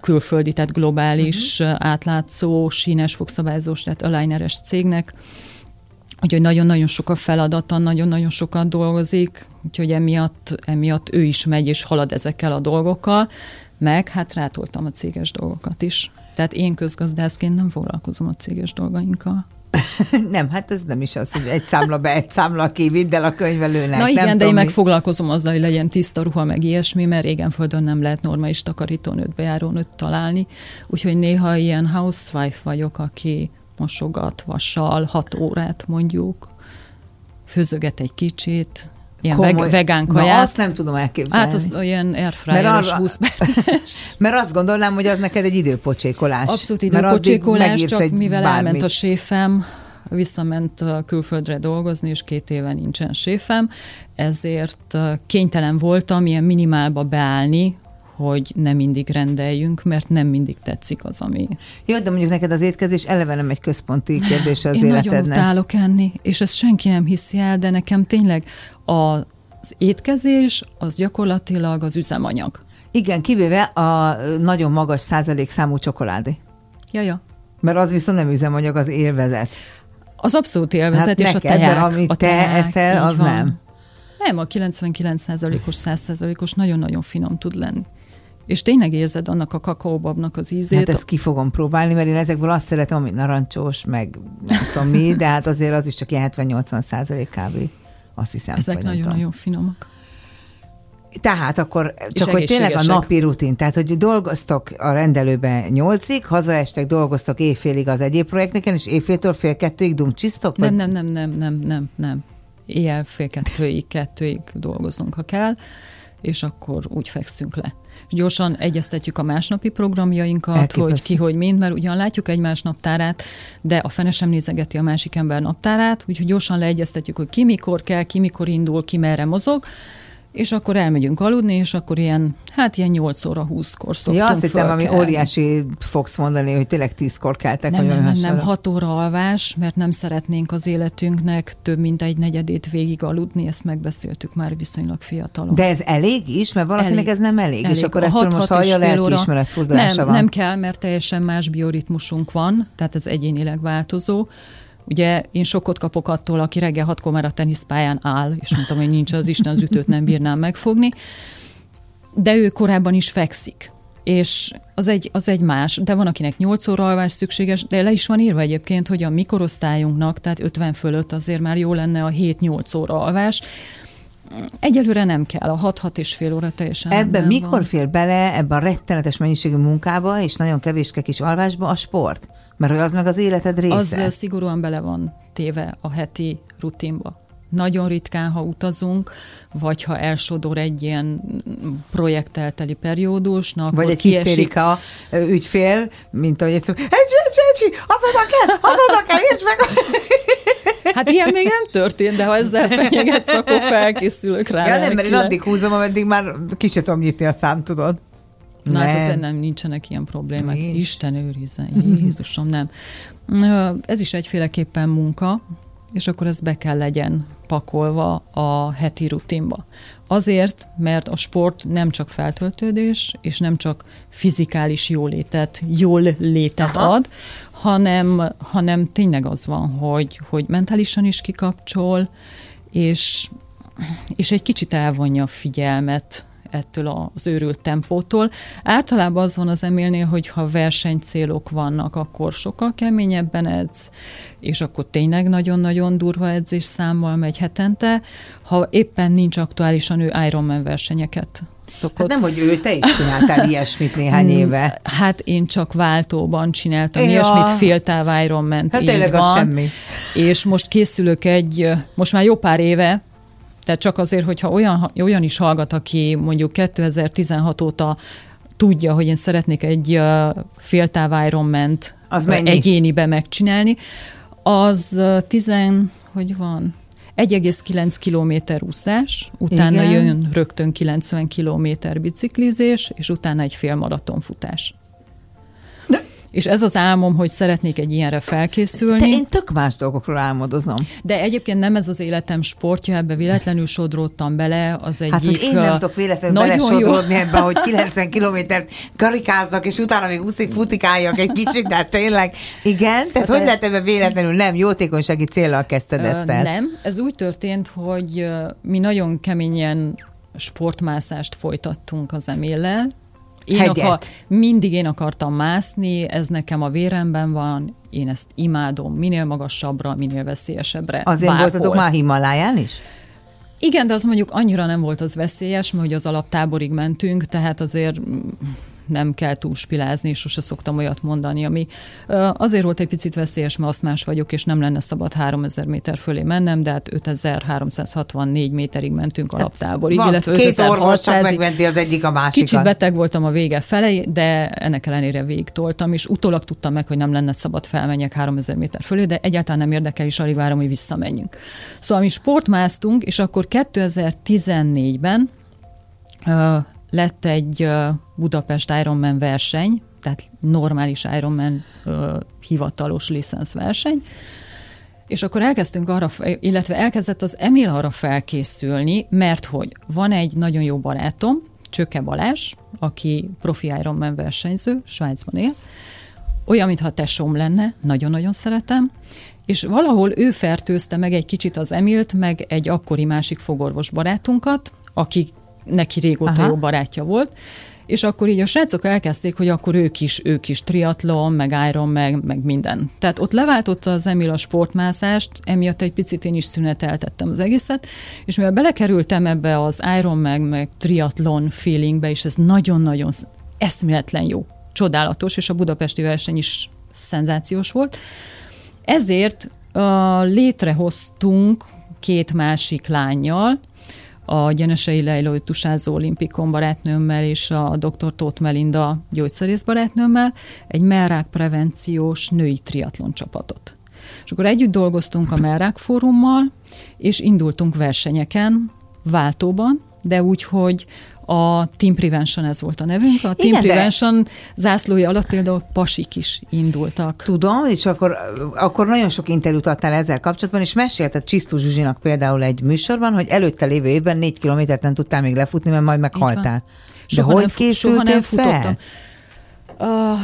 Speaker 3: külföldi, tehát globális, uh-huh. átlátszó, sínes fogszabályzós, tehát aligneres cégnek, Úgyhogy nagyon-nagyon sok a feladata, nagyon-nagyon sokat dolgozik, úgyhogy emiatt, emiatt ő is megy és halad ezekkel a dolgokkal, meg hát rátoltam a céges dolgokat is. Tehát én közgazdászként nem foglalkozom a céges dolgainkkal.
Speaker 2: nem, hát ez nem is az, hogy egy számla be, egy számla ki, vidd el a könyvelőnek.
Speaker 3: Na igen,
Speaker 2: nem
Speaker 3: de én meg foglalkozom azzal, hogy legyen tiszta ruha, meg ilyesmi, mert régen földön nem lehet normális takarítónőt, bejárónőt találni. Úgyhogy néha ilyen housewife vagyok, aki mosogat vassal, hat órát mondjuk, főzöget egy kicsit, ilyen Komoly. vegán kaját.
Speaker 2: Na, azt nem tudom elképzelni.
Speaker 3: Hát az olyan airfryeres 20 perces.
Speaker 2: Mert azt gondolnám, hogy az neked egy időpocsékolás.
Speaker 3: Abszolút időpocsékolás, csak mivel bármit. elment a séfem, visszament külföldre dolgozni, és két éve nincsen séfem, ezért kénytelen voltam ilyen minimálba beállni, hogy nem mindig rendeljünk, mert nem mindig tetszik az, ami...
Speaker 2: Jó, de mondjuk neked az étkezés eleve nem egy központi kérdés az
Speaker 3: Én
Speaker 2: életednek.
Speaker 3: nagyon utálok enni, és ezt senki nem hiszi el, de nekem tényleg a, az étkezés az gyakorlatilag az üzemanyag.
Speaker 2: Igen, kivéve a nagyon magas százalék számú csokoládé.
Speaker 3: Ja, ja.
Speaker 2: Mert az viszont nem üzemanyag, az élvezet.
Speaker 3: Az abszolút élvezet, hát és neked, a teák.
Speaker 2: amit
Speaker 3: a
Speaker 2: te teák, eszel, az van. nem.
Speaker 3: Nem, a 99%-os, 100%-os nagyon-nagyon finom tud lenni és tényleg érzed annak a kakaóbabnak az ízét.
Speaker 2: Hát ezt ki fogom próbálni, mert én ezekből azt szeretem, ami narancsos, meg nem tudom mi, de hát azért az is csak ilyen 70-80 százalék kb. Azt hiszem.
Speaker 3: Ezek nagyon-nagyon finomak.
Speaker 2: Tehát akkor csak, hogy tényleg a napi rutin, tehát hogy dolgoztok a rendelőben nyolcig, hazaestek, dolgoztok éjfélig az egyéb projekteken, és éjféltől fél kettőig dumcsisztok?
Speaker 3: Nem, nem, nem, nem, nem, nem, nem. Éjjel fél kettőig, kettőig dolgozunk, ha kell, és akkor úgy fekszünk le és gyorsan egyeztetjük a másnapi programjainkat, Elképesztő. hogy ki, hogy mind, mert ugyan látjuk egymás naptárát, de a fene sem nézegeti a másik ember naptárát, úgyhogy gyorsan leegyeztetjük, hogy ki mikor kell, ki mikor indul, ki merre mozog, és akkor elmegyünk aludni, és akkor ilyen, hát ilyen 8 óra 20-kor szoktunk Ja, azt hittem,
Speaker 2: ami óriási fogsz mondani, hogy tényleg 10-kor keltek.
Speaker 3: Nem, nem, nem, nem, 6 óra alvás, mert nem szeretnénk az életünknek több mint egy negyedét végig aludni, ezt megbeszéltük már viszonylag fiatalon.
Speaker 2: De ez elég is? Mert valakinek elég, ez nem elég, elég. és akkor ettől hat, most hallja lelkiismeret
Speaker 3: nem,
Speaker 2: van.
Speaker 3: Nem kell, mert teljesen más bioritmusunk van, tehát ez egyénileg változó Ugye én sokkot kapok attól, aki reggel hatkor már a teniszpályán áll, és mondtam, hogy nincs az Isten az ütőt, nem bírnám megfogni. De ő korábban is fekszik és az egy, az egy más, de van, akinek 8 óra alvás szükséges, de le is van írva egyébként, hogy a mikorosztályunknak, tehát 50 fölött azért már jó lenne a 7-8 óra alvás, Egyelőre nem kell, a 6-6 és fél óra teljesen
Speaker 2: Ebben mikor van. fér bele, ebbe a rettenetes mennyiségű munkába, és nagyon kevéske kis alvásba a sport? Mert az meg az életed része.
Speaker 3: Az szigorúan bele van téve a heti rutinba. Nagyon ritkán, ha utazunk, vagy ha elsodor egy ilyen projektelteli periódusnak.
Speaker 2: Vagy egy kiesik... hisztérika ügyfél, mint ahogy egy szó, egy Csecsi, azonnal kell, azonnal kell, érts meg!
Speaker 3: Hát ilyen még nem történt, de ha ezzel fenyegetsz, akkor felkészülök rá.
Speaker 2: Ja nem, mert én addig húzom, ameddig már kicsit tudom nyitni a szám, tudod.
Speaker 3: Na hát azért nem nincsenek ilyen problémák. Nincs. Isten őrizze, Jézusom, nem. Ez is egyféleképpen munka, és akkor ez be kell legyen pakolva a heti rutinba. Azért, mert a sport nem csak feltöltődés, és nem csak fizikális jólétet, jól létet Aha. ad, hanem, hanem tényleg az van, hogy, hogy mentálisan is kikapcsol, és, és egy kicsit elvonja a figyelmet ettől az őrült tempótól. Általában az van az emélnél, hogy ha versenycélok vannak, akkor sokkal keményebben edz, és akkor tényleg nagyon-nagyon durva edzés számmal megy hetente. Ha éppen nincs aktuálisan ő Ironman versenyeket szokott. Hát
Speaker 2: nem, hogy ő, te is csináltál ilyesmit néhány hmm, éve.
Speaker 3: Hát én csak váltóban csináltam ja. ilyesmit, féltáv Ironman.
Speaker 2: Hát tényleg az semmi.
Speaker 3: És most készülök egy, most már jó pár éve, tehát csak azért, hogyha olyan, olyan is hallgat, aki mondjuk 2016 óta tudja, hogy én szeretnék egy féltáv Ironman-t egyénibe megcsinálni, az 10, hogy van, 1,9 kilométer úszás, utána Igen. jön rögtön 90 kilométer biciklizés, és utána egy félmaratonfutás. És ez az álmom, hogy szeretnék egy ilyenre felkészülni. De
Speaker 2: én tök más dolgokról álmodozom.
Speaker 3: De egyébként nem ez az életem sportja, ebbe véletlenül sodródtam bele, az egyik...
Speaker 2: Hát, hogy én nem tudok véletlenül belesodródni ebbe, hogy 90 kilométert karikázzak, és utána még úszik, futikáljak egy kicsit, de hát tényleg, igen, tehát hát hogy lehet ebbe véletlenül nem jótékonysági céllal kezdted ezt el?
Speaker 3: Nem, ez úgy történt, hogy mi nagyon keményen sportmászást folytattunk az eméllel, én
Speaker 2: Hegyet. Akar,
Speaker 3: mindig én akartam mászni, ez nekem a véremben van, én ezt imádom, minél magasabbra, minél veszélyesebbre.
Speaker 2: Azért bárhol. voltatok már Himaláján is?
Speaker 3: Igen, de az mondjuk annyira nem volt az veszélyes, mert hogy az alaptáborig mentünk, tehát azért nem kell túlspilázni, és sose szoktam olyat mondani, ami azért volt egy picit veszélyes, mert azt más vagyok, és nem lenne szabad 3000 méter fölé mennem, de hát 5364 méterig mentünk alaptáborig,
Speaker 2: Van, illetve két orvos csak megmenti az egyik a másikat.
Speaker 3: Kicsit beteg voltam a vége felé, de ennek ellenére végig toltam, és utólag tudtam meg, hogy nem lenne szabad felmenjek 3000 méter fölé, de egyáltalán nem érdekel, és alig várom, hogy visszamenjünk. Szóval mi sportmásztunk, és akkor 2014-ben lett egy Budapest Ironman verseny, tehát normális Ironman hivatalos verseny, és akkor elkezdtünk arra, illetve elkezdett az Emil arra felkészülni, mert hogy van egy nagyon jó barátom, Csöke Balázs, aki profi Ironman versenyző, Svájcban él, olyan, mintha tesóm lenne, nagyon-nagyon szeretem, és valahol ő fertőzte meg egy kicsit az Emilt, meg egy akkori másik fogorvos barátunkat, akik neki régóta Aha. jó barátja volt, és akkor így a srácok elkezdték, hogy akkor ők is, ők is triatlon, meg Iron, meg, meg minden. Tehát ott leváltotta az Emil a sportmászást, emiatt egy picit én is szüneteltettem az egészet, és mivel belekerültem ebbe az Iron, meg, meg triatlon feelingbe, és ez nagyon-nagyon eszméletlen jó, csodálatos, és a budapesti verseny is szenzációs volt. Ezért uh, létrehoztunk két másik lányjal, a Gyenesei Lejló Tusázó olimpikon barátnőmmel és a dr. Tóth Melinda gyógyszerész barátnőmmel egy merrák prevenciós női triatlon csapatot. És akkor együtt dolgoztunk a Merrák Fórummal, és indultunk versenyeken, váltóban, de úgy, hogy a Team Prevention ez volt a nevünk. A Team Igen, Prevention de... zászlója alatt például pasik is indultak.
Speaker 2: Tudom, és akkor, akkor nagyon sok interjút adtál ezzel kapcsolatban, és mesélted Csisztú Zsuzsinak például egy műsorban, hogy előtte lévő évben négy kilométert nem tudtál még lefutni, mert majd meghaltál. De soha hogy nem, készültél soha nem fel?
Speaker 3: Uh,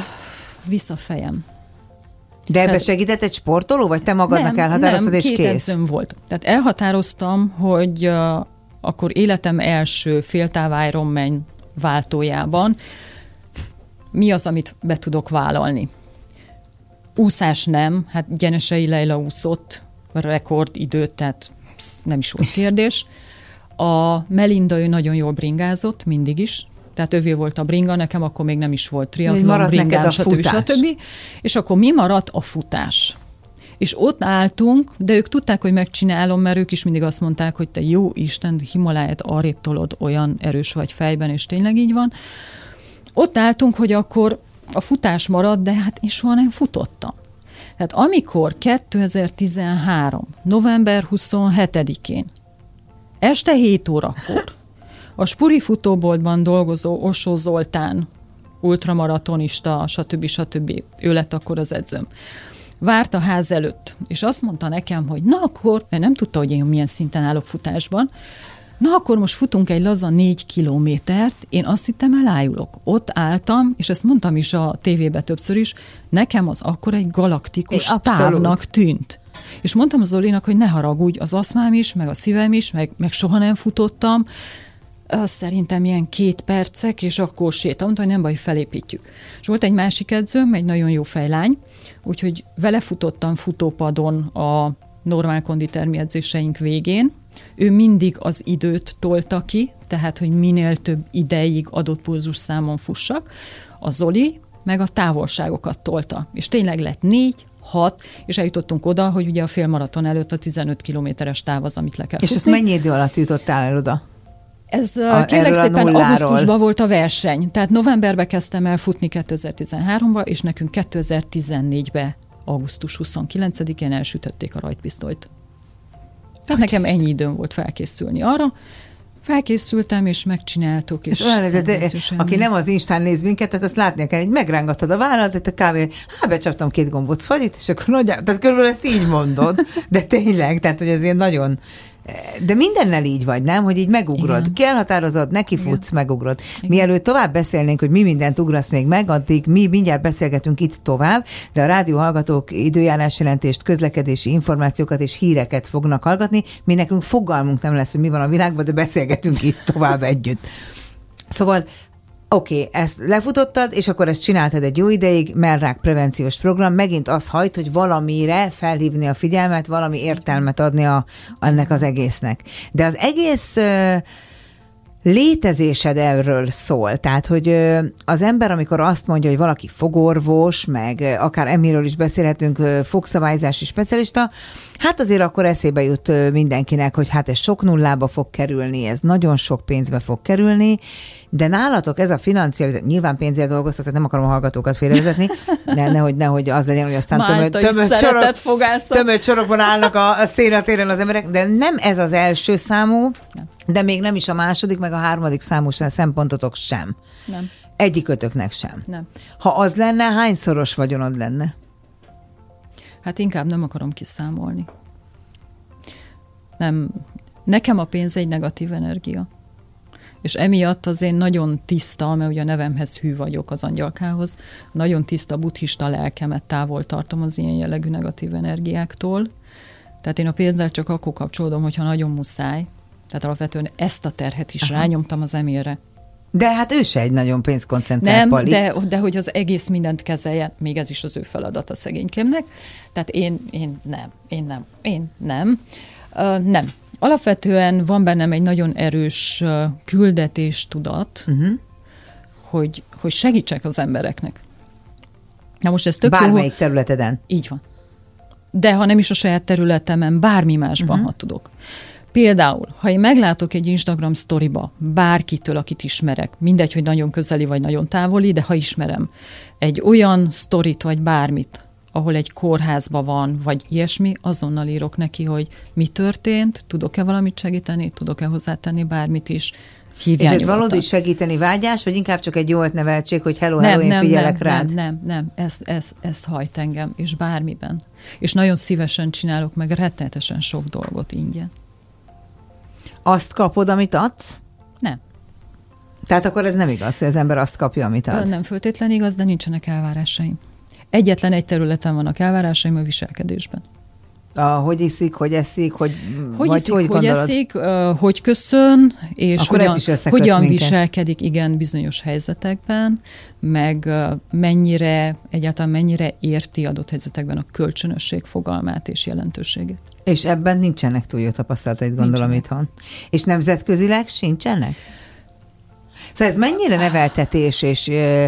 Speaker 3: vissza fejem.
Speaker 2: De ebbe Tehát, segített egy sportoló, vagy te magadnak nem, elhatároztad, nem, és két kész?
Speaker 3: volt. Tehát elhatároztam, hogy uh, akkor életem első féltáv Ironman váltójában mi az, amit be tudok vállalni. Úszás nem, hát Gyenesei Leila úszott rekordidőt, tehát nem is volt kérdés. A Melinda ő nagyon jól bringázott, mindig is, tehát övé volt a bringa, nekem akkor még nem is volt triatlon, bringám, stb. stb. És akkor mi maradt? A futás és ott álltunk, de ők tudták, hogy megcsinálom, mert ők is mindig azt mondták, hogy te jó Isten, Himaláját arrébb tolod, olyan erős vagy fejben, és tényleg így van. Ott álltunk, hogy akkor a futás marad, de hát én soha nem futottam. Tehát amikor 2013. november 27-én este 7 órakor a Spuri futóboltban dolgozó Osó Zoltán ultramaratonista, stb. stb. ő lett akkor az edzőm várt a ház előtt, és azt mondta nekem, hogy na akkor, mert nem tudta, hogy én milyen szinten állok futásban, na akkor most futunk egy laza négy kilométert, én azt hittem elájulok. Ott álltam, és ezt mondtam is a tévébe többször is, nekem az akkor egy galaktikus
Speaker 2: É,
Speaker 3: távnak tűnt. És mondtam az Zolinak, hogy ne haragudj, az aszmám is, meg a szívem is, meg, meg soha nem futottam, az szerintem ilyen két percek, és akkor sétál. Mondta, hogy nem baj, felépítjük. És volt egy másik edzőm, egy nagyon jó fejlány, úgyhogy vele futottam futópadon a normál konditermi edzéseink végén. Ő mindig az időt tolta ki, tehát, hogy minél több ideig adott pulzus számon fussak. A Zoli meg a távolságokat tolta. És tényleg lett négy, hat, és eljutottunk oda, hogy ugye a félmaraton előtt a 15 kilométeres táv az, amit le kell
Speaker 2: És ezt
Speaker 3: futni.
Speaker 2: mennyi idő alatt jutottál el oda?
Speaker 3: Ez
Speaker 2: A-
Speaker 3: a, kérlek szépen
Speaker 2: nulláról.
Speaker 3: augusztusban volt a verseny. Tehát novemberben kezdtem el futni 2013-ba, és nekünk 2014-ben augusztus 29-én elsütötték a rajtpisztolyt. Tehát nekem ennyi időm volt felkészülni arra. Felkészültem, és megcsináltuk, és,
Speaker 2: És olyan, de, aki nem az Instán néz minket, tehát azt látnia kell, hogy megrángatod a vállalat, tehát a kávé, hát becsaptam két gombóc fagyit, és akkor nagyjából, tehát körülbelül ezt így mondod, de tényleg, tehát hogy ez ilyen nagyon, de mindennel így vagy, nem? Hogy így megugrod.
Speaker 3: Igen.
Speaker 2: Kielhatározod, nekifutsz, megugrod. Mielőtt tovább beszélnénk, hogy mi mindent ugrasz még meg, addig mi mindjárt beszélgetünk itt tovább, de a rádió hallgatók időjárásjelentést, közlekedési információkat és híreket fognak hallgatni. Mi nekünk fogalmunk nem lesz, hogy mi van a világban, de beszélgetünk itt tovább együtt. Szóval Oké, okay, ezt lefutottad, és akkor ezt csináltad egy jó ideig, mellrák prevenciós program, megint az hajt, hogy valamire felhívni a figyelmet, valami értelmet adni a, ennek az egésznek. De az egész ö, létezésed erről szól. Tehát, hogy az ember, amikor azt mondja, hogy valaki fogorvos, meg akár emiről is beszélhetünk, fogszabályzási specialista, hát azért akkor eszébe jut mindenkinek, hogy hát ez sok nullába fog kerülni, ez nagyon sok pénzbe fog kerülni, de nálatok ez a financializálás, nyilván pénzért dolgoztak, tehát nem akarom a hallgatókat félrevezetni, ne, nehogy, nehogy az legyen, hogy aztán tömött, tömött, sorok,
Speaker 3: fogászat.
Speaker 2: tömött sorokban állnak a, a szénatéren az emberek, de nem ez az első számú, de még nem is a második, meg a harmadik számú sem, szempontotok sem.
Speaker 3: Nem.
Speaker 2: Egyikötöknek sem.
Speaker 3: Nem.
Speaker 2: Ha az lenne, hányszoros vagyonod lenne?
Speaker 3: Hát inkább nem akarom kiszámolni. Nem. Nekem a pénz egy negatív energia. És emiatt az én nagyon tiszta, mert ugye a nevemhez hű vagyok az angyalkához, nagyon tiszta buddhista lelkemet távol tartom az ilyen jellegű negatív energiáktól. Tehát én a pénzzel csak akkor kapcsolódom, hogyha nagyon muszáj. Tehát alapvetően ezt a terhet is Aha. rányomtam az emélre.
Speaker 2: De hát ő se egy nagyon pénzkoncentrált
Speaker 3: Nem,
Speaker 2: pali.
Speaker 3: de, de hogy az egész mindent kezelje, még ez is az ő feladata szegénykémnek. Tehát én, én nem, én nem, én nem. Uh, nem. Alapvetően van bennem egy nagyon erős uh, küldetés tudat, uh-huh. hogy, hogy segítsek az embereknek. Na most ez tök jó,
Speaker 2: Bármelyik területeden.
Speaker 3: így van. De ha nem is a saját területemen, bármi másban, uh-huh. ha tudok. Például, ha én meglátok egy Instagram sztoriba bárkitől, akit ismerek, mindegy, hogy nagyon közeli vagy nagyon távoli, de ha ismerem, egy olyan sztorit vagy bármit, ahol egy kórházba van, vagy ilyesmi, azonnal írok neki, hogy mi történt, tudok-e valamit segíteni, tudok-e hozzátenni bármit is,
Speaker 2: És
Speaker 3: hívjál
Speaker 2: ez
Speaker 3: nyugodtan.
Speaker 2: valódi segíteni vágyás, vagy inkább csak egy jó neveltség, hogy hello,
Speaker 3: nem,
Speaker 2: hello, én
Speaker 3: nem,
Speaker 2: figyelek
Speaker 3: nem,
Speaker 2: rád?
Speaker 3: Nem, nem, nem, ez, ez, ez hajt engem, és bármiben. És nagyon szívesen csinálok meg rettenetesen sok dolgot ingyen.
Speaker 2: Azt kapod, amit adsz?
Speaker 3: Nem.
Speaker 2: Tehát akkor ez nem igaz, hogy az ember azt kapja, amit ad.
Speaker 3: Nem föltétlen igaz, de nincsenek elvárásaim. Egyetlen egy területen vannak elvárásaim a viselkedésben.
Speaker 2: A, hogy iszik, hogy eszik, hogy
Speaker 3: Hogy
Speaker 2: vagy
Speaker 3: iszik,
Speaker 2: hogy,
Speaker 3: hogy eszik, hogy köszön, és
Speaker 2: Akkor
Speaker 3: hogyan,
Speaker 2: is
Speaker 3: hogyan
Speaker 2: minket.
Speaker 3: viselkedik, igen, bizonyos helyzetekben, meg mennyire, egyáltalán mennyire érti adott helyzetekben a kölcsönösség fogalmát és jelentőségét.
Speaker 2: És ebben nincsenek túl jó tapasztalatait, gondolom
Speaker 3: Nincsenek.
Speaker 2: itthon. És nemzetközileg sincsenek? Szóval ez mennyire neveltetés és ö,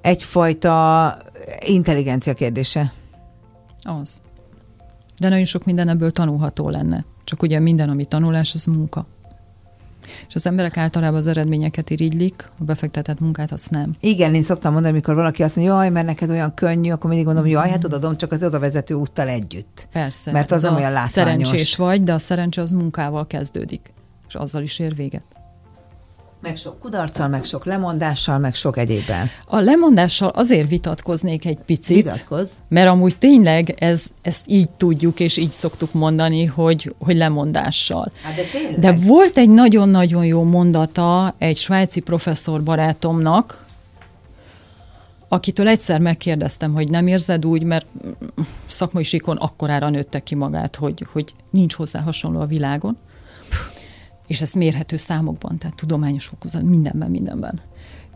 Speaker 2: egyfajta intelligencia kérdése?
Speaker 3: Az. De nagyon sok minden ebből tanulható lenne. Csak ugye minden, ami tanulás, az munka. És az emberek általában az eredményeket irigylik, a befektetett munkát azt nem.
Speaker 2: Igen, én szoktam mondani, amikor valaki azt mondja, jaj, mert neked olyan könnyű, akkor mindig mondom, jaj, hát odadom csak az odavezető úttal együtt.
Speaker 3: Persze.
Speaker 2: Mert az nem olyan látványos.
Speaker 3: Szerencsés vagy, de a szerencse az munkával kezdődik. És azzal is ér véget.
Speaker 2: Meg sok kudarccal, meg sok lemondással, meg sok egyébben.
Speaker 3: A lemondással azért vitatkoznék egy picit,
Speaker 2: Vitatkoz.
Speaker 3: mert amúgy tényleg ez, ezt így tudjuk, és így szoktuk mondani, hogy, hogy lemondással.
Speaker 2: Hát de tényleg.
Speaker 3: De volt egy nagyon-nagyon jó mondata egy svájci professzor barátomnak, akitől egyszer megkérdeztem, hogy nem érzed úgy, mert szakmai síkon akkorára nőtte ki magát, hogy, hogy nincs hozzá hasonló a világon, és ez mérhető számokban, tehát tudományos fokozat, mindenben, mindenben.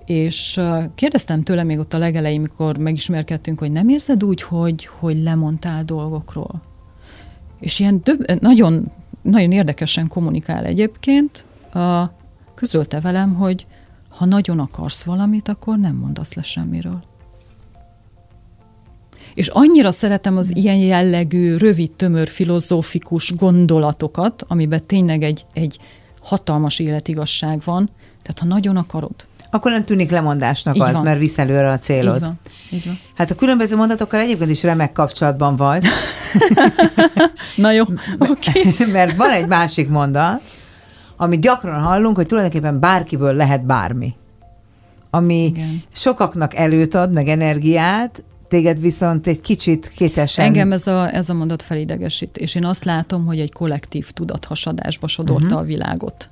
Speaker 3: És kérdeztem tőle még ott a legelején, mikor megismerkedtünk, hogy nem érzed úgy, hogy, hogy lemondtál dolgokról? És ilyen döb- nagyon, nagyon érdekesen kommunikál egyébként. Közölte velem, hogy ha nagyon akarsz valamit, akkor nem mondasz le semmiről. És annyira szeretem az ilyen jellegű, rövid, tömör, filozófikus gondolatokat, amiben tényleg egy, egy hatalmas életigasság van. Tehát ha nagyon akarod,
Speaker 2: Akkor nem tűnik lemondásnak
Speaker 3: Így
Speaker 2: az,
Speaker 3: van.
Speaker 2: mert visz előre a célod.
Speaker 3: így van, így van.
Speaker 2: Hát a különböző mondatokkal egyébként is remek kapcsolatban vagy,
Speaker 3: Na jó, oké. Okay.
Speaker 2: mert van egy másik mondat, amit gyakran hallunk, hogy tulajdonképpen bárkiből lehet bármi. Ami
Speaker 3: Igen.
Speaker 2: sokaknak előtt ad, meg energiát, téged viszont egy kicsit kétesen...
Speaker 3: Engem ez a, ez a mondat felidegesít, és én azt látom, hogy egy kollektív tudathasadásba sodorta uh-huh. a világot.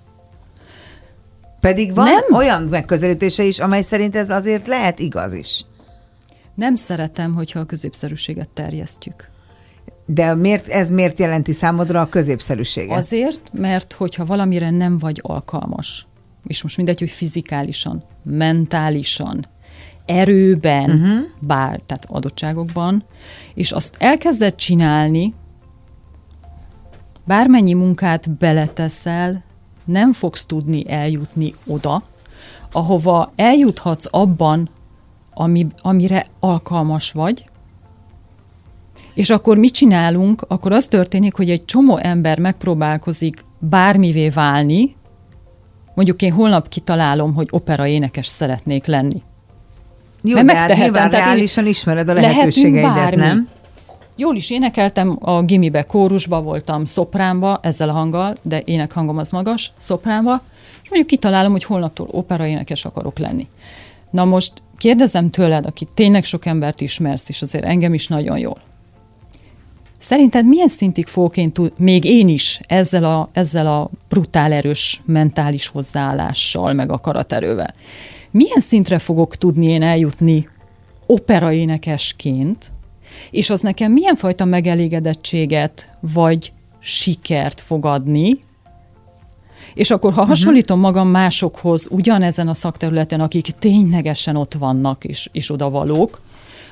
Speaker 2: Pedig van
Speaker 3: Nem.
Speaker 2: olyan megközelítése is, amely szerint ez azért lehet igaz is.
Speaker 3: Nem szeretem, hogyha a középszerűséget terjesztjük.
Speaker 2: De miért, ez miért jelenti számodra a középszerűséget?
Speaker 3: Azért, mert hogyha valamire nem vagy alkalmas, és most mindegy, hogy fizikálisan, mentálisan, erőben, uh-huh. bár, tehát adottságokban, és azt elkezded csinálni, bármennyi munkát beleteszel, nem fogsz tudni eljutni oda, ahova eljuthatsz abban, ami, amire alkalmas vagy, és akkor mit csinálunk? Akkor az történik, hogy egy csomó ember megpróbálkozik bármivé válni, mondjuk én holnap kitalálom, hogy opera énekes szeretnék lenni.
Speaker 2: Jó,
Speaker 3: mert
Speaker 2: de hát nyilván
Speaker 3: tehát
Speaker 2: reálisan ismered a lehetőségeidet,
Speaker 3: bármi.
Speaker 2: nem?
Speaker 3: Jól is énekeltem, a gimibe kórusba voltam, szopránba, ezzel a hanggal, de énekhangom az magas, szopránba, és mondjuk kitalálom, hogy holnaptól opera énekes akarok lenni. Na most kérdezem tőled, aki tényleg sok embert ismersz, és azért engem is nagyon jól. Szerinted milyen szintig fogok én tud, még én is ezzel a, ezzel a brutál erős mentális hozzáállással, meg akaraterővel, milyen szintre fogok tudni én eljutni operaénekesként, és az nekem milyen fajta megelégedettséget vagy sikert fog adni, és akkor, ha hasonlítom magam másokhoz ugyanezen a szakterületen, akik ténylegesen ott vannak és, és odavalók,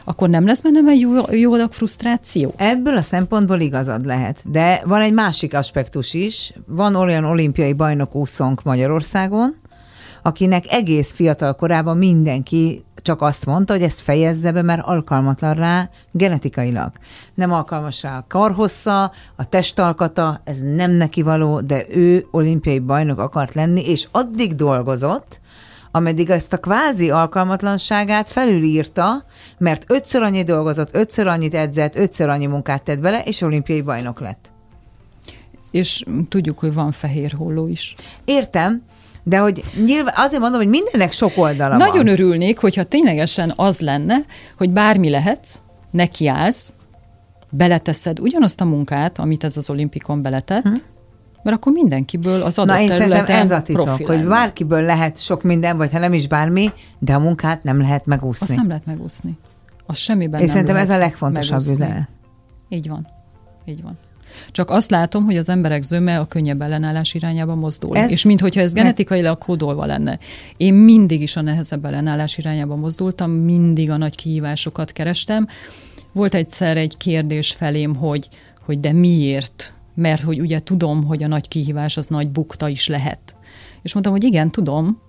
Speaker 3: akkor nem lesz bennem egy jó, jó adag frusztráció?
Speaker 2: Ebből a szempontból igazad lehet, de van egy másik aspektus is. Van olyan olimpiai bajnok úszónk Magyarországon, akinek egész fiatal korában mindenki csak azt mondta, hogy ezt fejezze be, mert alkalmatlan rá genetikailag. Nem alkalmas rá a karhossza, a testalkata, ez nem neki való, de ő olimpiai bajnok akart lenni, és addig dolgozott, ameddig ezt a kvázi alkalmatlanságát felülírta, mert ötször annyi dolgozott, ötször annyit edzett, ötször annyi munkát tett bele, és olimpiai bajnok lett.
Speaker 3: És tudjuk, hogy van fehér holló is.
Speaker 2: Értem, de hogy nyilván azért mondom, hogy mindennek sok oldala
Speaker 3: Nagyon
Speaker 2: van.
Speaker 3: örülnék, hogyha ténylegesen az lenne, hogy bármi lehetsz, nekiállsz, beleteszed ugyanazt a munkát, amit ez az olimpikon beletett, hm? mert akkor mindenkiből az adott
Speaker 2: Na én
Speaker 3: területen
Speaker 2: ez a titok,
Speaker 3: profi
Speaker 2: hogy bárkiből lehet sok minden, vagy ha nem is bármi, de a munkát nem lehet megúszni.
Speaker 3: Azt nem lehet megúszni. Az semmiben
Speaker 2: és
Speaker 3: nem
Speaker 2: szerintem ez a legfontosabb
Speaker 3: megúszni.
Speaker 2: üzenet.
Speaker 3: Így van. Így van. Csak azt látom, hogy az emberek zöme a könnyebb ellenállás irányába mozdul.
Speaker 2: Ez-
Speaker 3: és minthogyha ez genetikailag kódolva lenne. Én mindig is a nehezebb ellenállás irányába mozdultam, mindig a nagy kihívásokat kerestem. Volt egyszer egy kérdés felém, hogy, hogy de miért? Mert hogy ugye tudom, hogy a nagy kihívás az nagy bukta is lehet. És mondtam, hogy igen, tudom,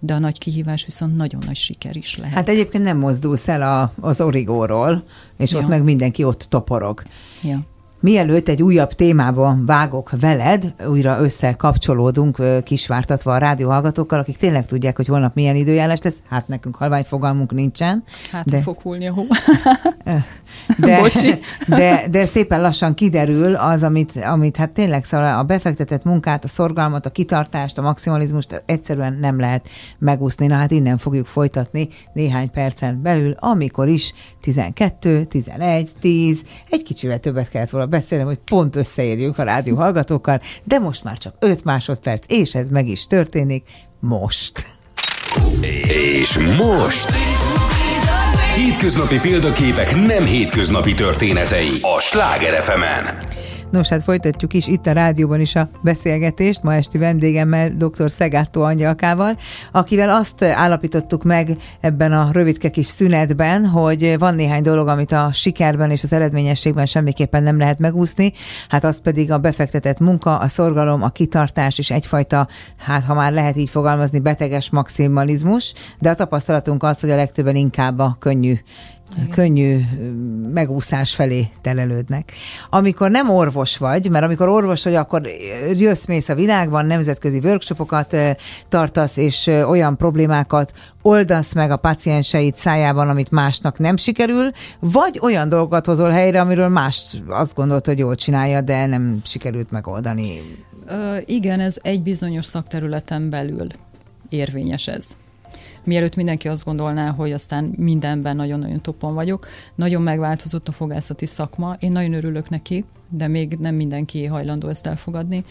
Speaker 3: de a nagy kihívás viszont nagyon nagy siker is lehet.
Speaker 2: Hát egyébként nem mozdulsz el a, az origóról, és
Speaker 3: Ja.
Speaker 2: ott meg mindenki ott toporog.
Speaker 3: ja.
Speaker 2: Mielőtt egy újabb témában vágok veled, újra összekapcsolódunk, kisvártatva a rádióhallgatókkal, akik tényleg tudják, hogy holnap milyen időjárás lesz, hát nekünk halvány fogalmunk nincsen.
Speaker 3: Hát de... fog hullni a hó.
Speaker 2: de, de, de szépen lassan kiderül az, amit, amit hát tényleg szóval a befektetett munkát, a szorgalmat, a kitartást, a maximalizmust egyszerűen nem lehet megúszni. Na hát innen fogjuk folytatni néhány percen belül, amikor is 12, 11, 10, egy kicsivel többet kellett volna beszélnem, hogy pont összeérjünk a rádió hallgatókkal, de most már csak 5 másodperc, és ez meg is történik most.
Speaker 1: És most... Hétköznapi példaképek nem hétköznapi történetei a Sláger fm.
Speaker 2: Nos, hát folytatjuk is itt a rádióban is a beszélgetést, ma esti vendégemmel, dr. Szegátó Angyalkával, akivel azt állapítottuk meg ebben a rövidke kis szünetben, hogy van néhány dolog, amit a sikerben és az eredményességben semmiképpen nem lehet megúszni, hát az pedig a befektetett munka, a szorgalom, a kitartás és egyfajta, hát ha már lehet így fogalmazni, beteges maximalizmus, de a tapasztalatunk az, hogy a legtöbben inkább a könnyű igen. könnyű megúszás felé telelődnek. Amikor nem orvos vagy, mert amikor orvos vagy, akkor jössz mész a világban, nemzetközi workshopokat tartasz, és olyan problémákat oldasz meg a pacienseid szájában, amit másnak nem sikerül, vagy olyan dolgokat hozol helyre, amiről más azt gondolt, hogy jól csinálja, de nem sikerült megoldani.
Speaker 3: Ö, igen, ez egy bizonyos szakterületen belül érvényes ez mielőtt mindenki azt gondolná, hogy aztán mindenben nagyon-nagyon topon vagyok. Nagyon megváltozott a fogászati szakma, én nagyon örülök neki, de még nem mindenki hajlandó ezt elfogadni.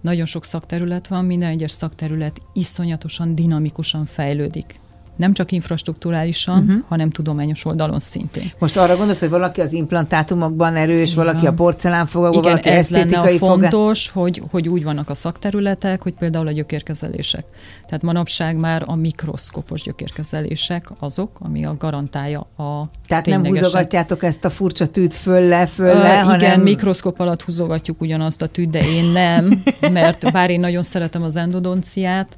Speaker 3: Nagyon sok szakterület van, minden egyes szakterület iszonyatosan, dinamikusan fejlődik nem csak infrastruktúrálisan, uh-huh. hanem tudományos oldalon szintén.
Speaker 2: Most arra gondolsz, hogy valaki az implantátumokban erős, Igen. valaki a porcelánfogakban, valaki
Speaker 3: ez lenne a fontos, hogy, hogy úgy vannak a szakterületek, hogy például a gyökérkezelések. Tehát manapság már a mikroszkopos gyökérkezelések azok, ami a garantálja a
Speaker 2: Tehát nem húzogatjátok ezt a furcsa tűt fölle, fölle, uh,
Speaker 3: hanem... Igen, mikroszkop alatt húzogatjuk ugyanazt a tűt, de én nem, mert bár én nagyon szeretem az endodonciát,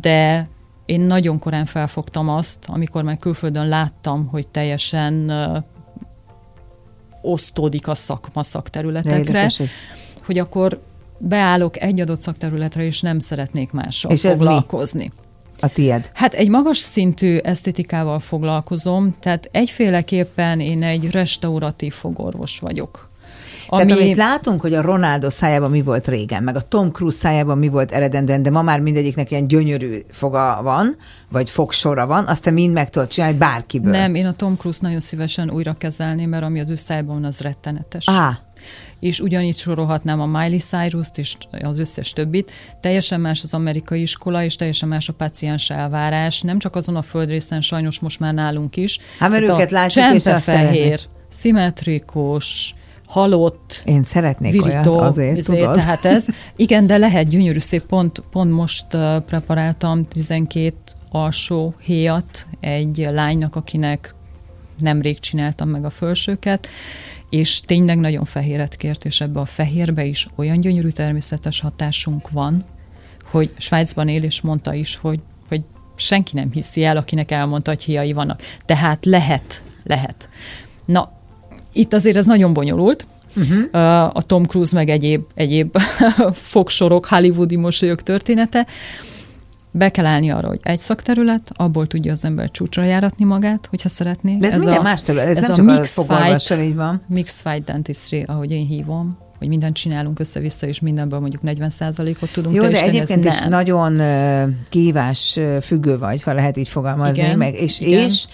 Speaker 3: de én nagyon korán felfogtam azt, amikor már külföldön láttam, hogy teljesen osztódik a szakma szakterületekre, hogy akkor beállok egy adott szakterületre, és nem szeretnék mással és foglalkozni. mi?
Speaker 2: A tied?
Speaker 3: Hát egy magas szintű esztetikával foglalkozom, tehát egyféleképpen én egy restauratív fogorvos vagyok.
Speaker 2: Ami... Tehát amit látunk, hogy a Ronaldo szájában mi volt régen, meg a Tom Cruise szájában mi volt eredendően, de ma már mindegyiknek ilyen gyönyörű foga van, vagy fogsora van, azt te mind meg tudod csinálni bárkiből.
Speaker 3: Nem, én a Tom Cruise nagyon szívesen újra kezelném, mert ami az ő szájában van, az rettenetes.
Speaker 2: Ah
Speaker 3: és ugyanígy sorolhatnám a Miley Cyrus-t és az összes többit. Teljesen más az amerikai iskola, és teljesen más a paciens elvárás, nem csak azon a földrészen, sajnos most már nálunk is.
Speaker 2: Hát mert őket látjuk, és
Speaker 3: fehér, szimmetrikus, halott,
Speaker 2: Én szeretnék virító, olyat azért,
Speaker 3: azért, tudod? Tehát ez, igen, de lehet gyönyörű szép, pont, pont most preparáltam 12 alsó héjat egy lánynak, akinek nemrég csináltam meg a fölsőket, és tényleg nagyon fehéret kért, és ebbe a fehérbe is olyan gyönyörű természetes hatásunk van, hogy Svájcban él, és mondta is, hogy, hogy senki nem hiszi el, akinek elmondta, hogy hiai vannak. Tehát lehet, lehet. Na, itt azért ez nagyon bonyolult, Uh-huh. a Tom Cruise meg egyéb, egyéb fogsorok, hollywoodi mosolyok története. Be kell állni arra, hogy egy szakterület, abból tudja az ember csúcsra járatni magát, hogyha szeretné.
Speaker 2: De ez, ez a, más terület, ez, ez nem a csak a fight, így van.
Speaker 3: Mixed fight dentistry, ahogy én hívom, hogy mindent csinálunk össze-vissza, és mindenből mondjuk 40%-ot tudunk
Speaker 2: Jó, de egyébként is nagyon kihívás függő vagy, ha lehet így fogalmazni, igen, meg, és, igen. és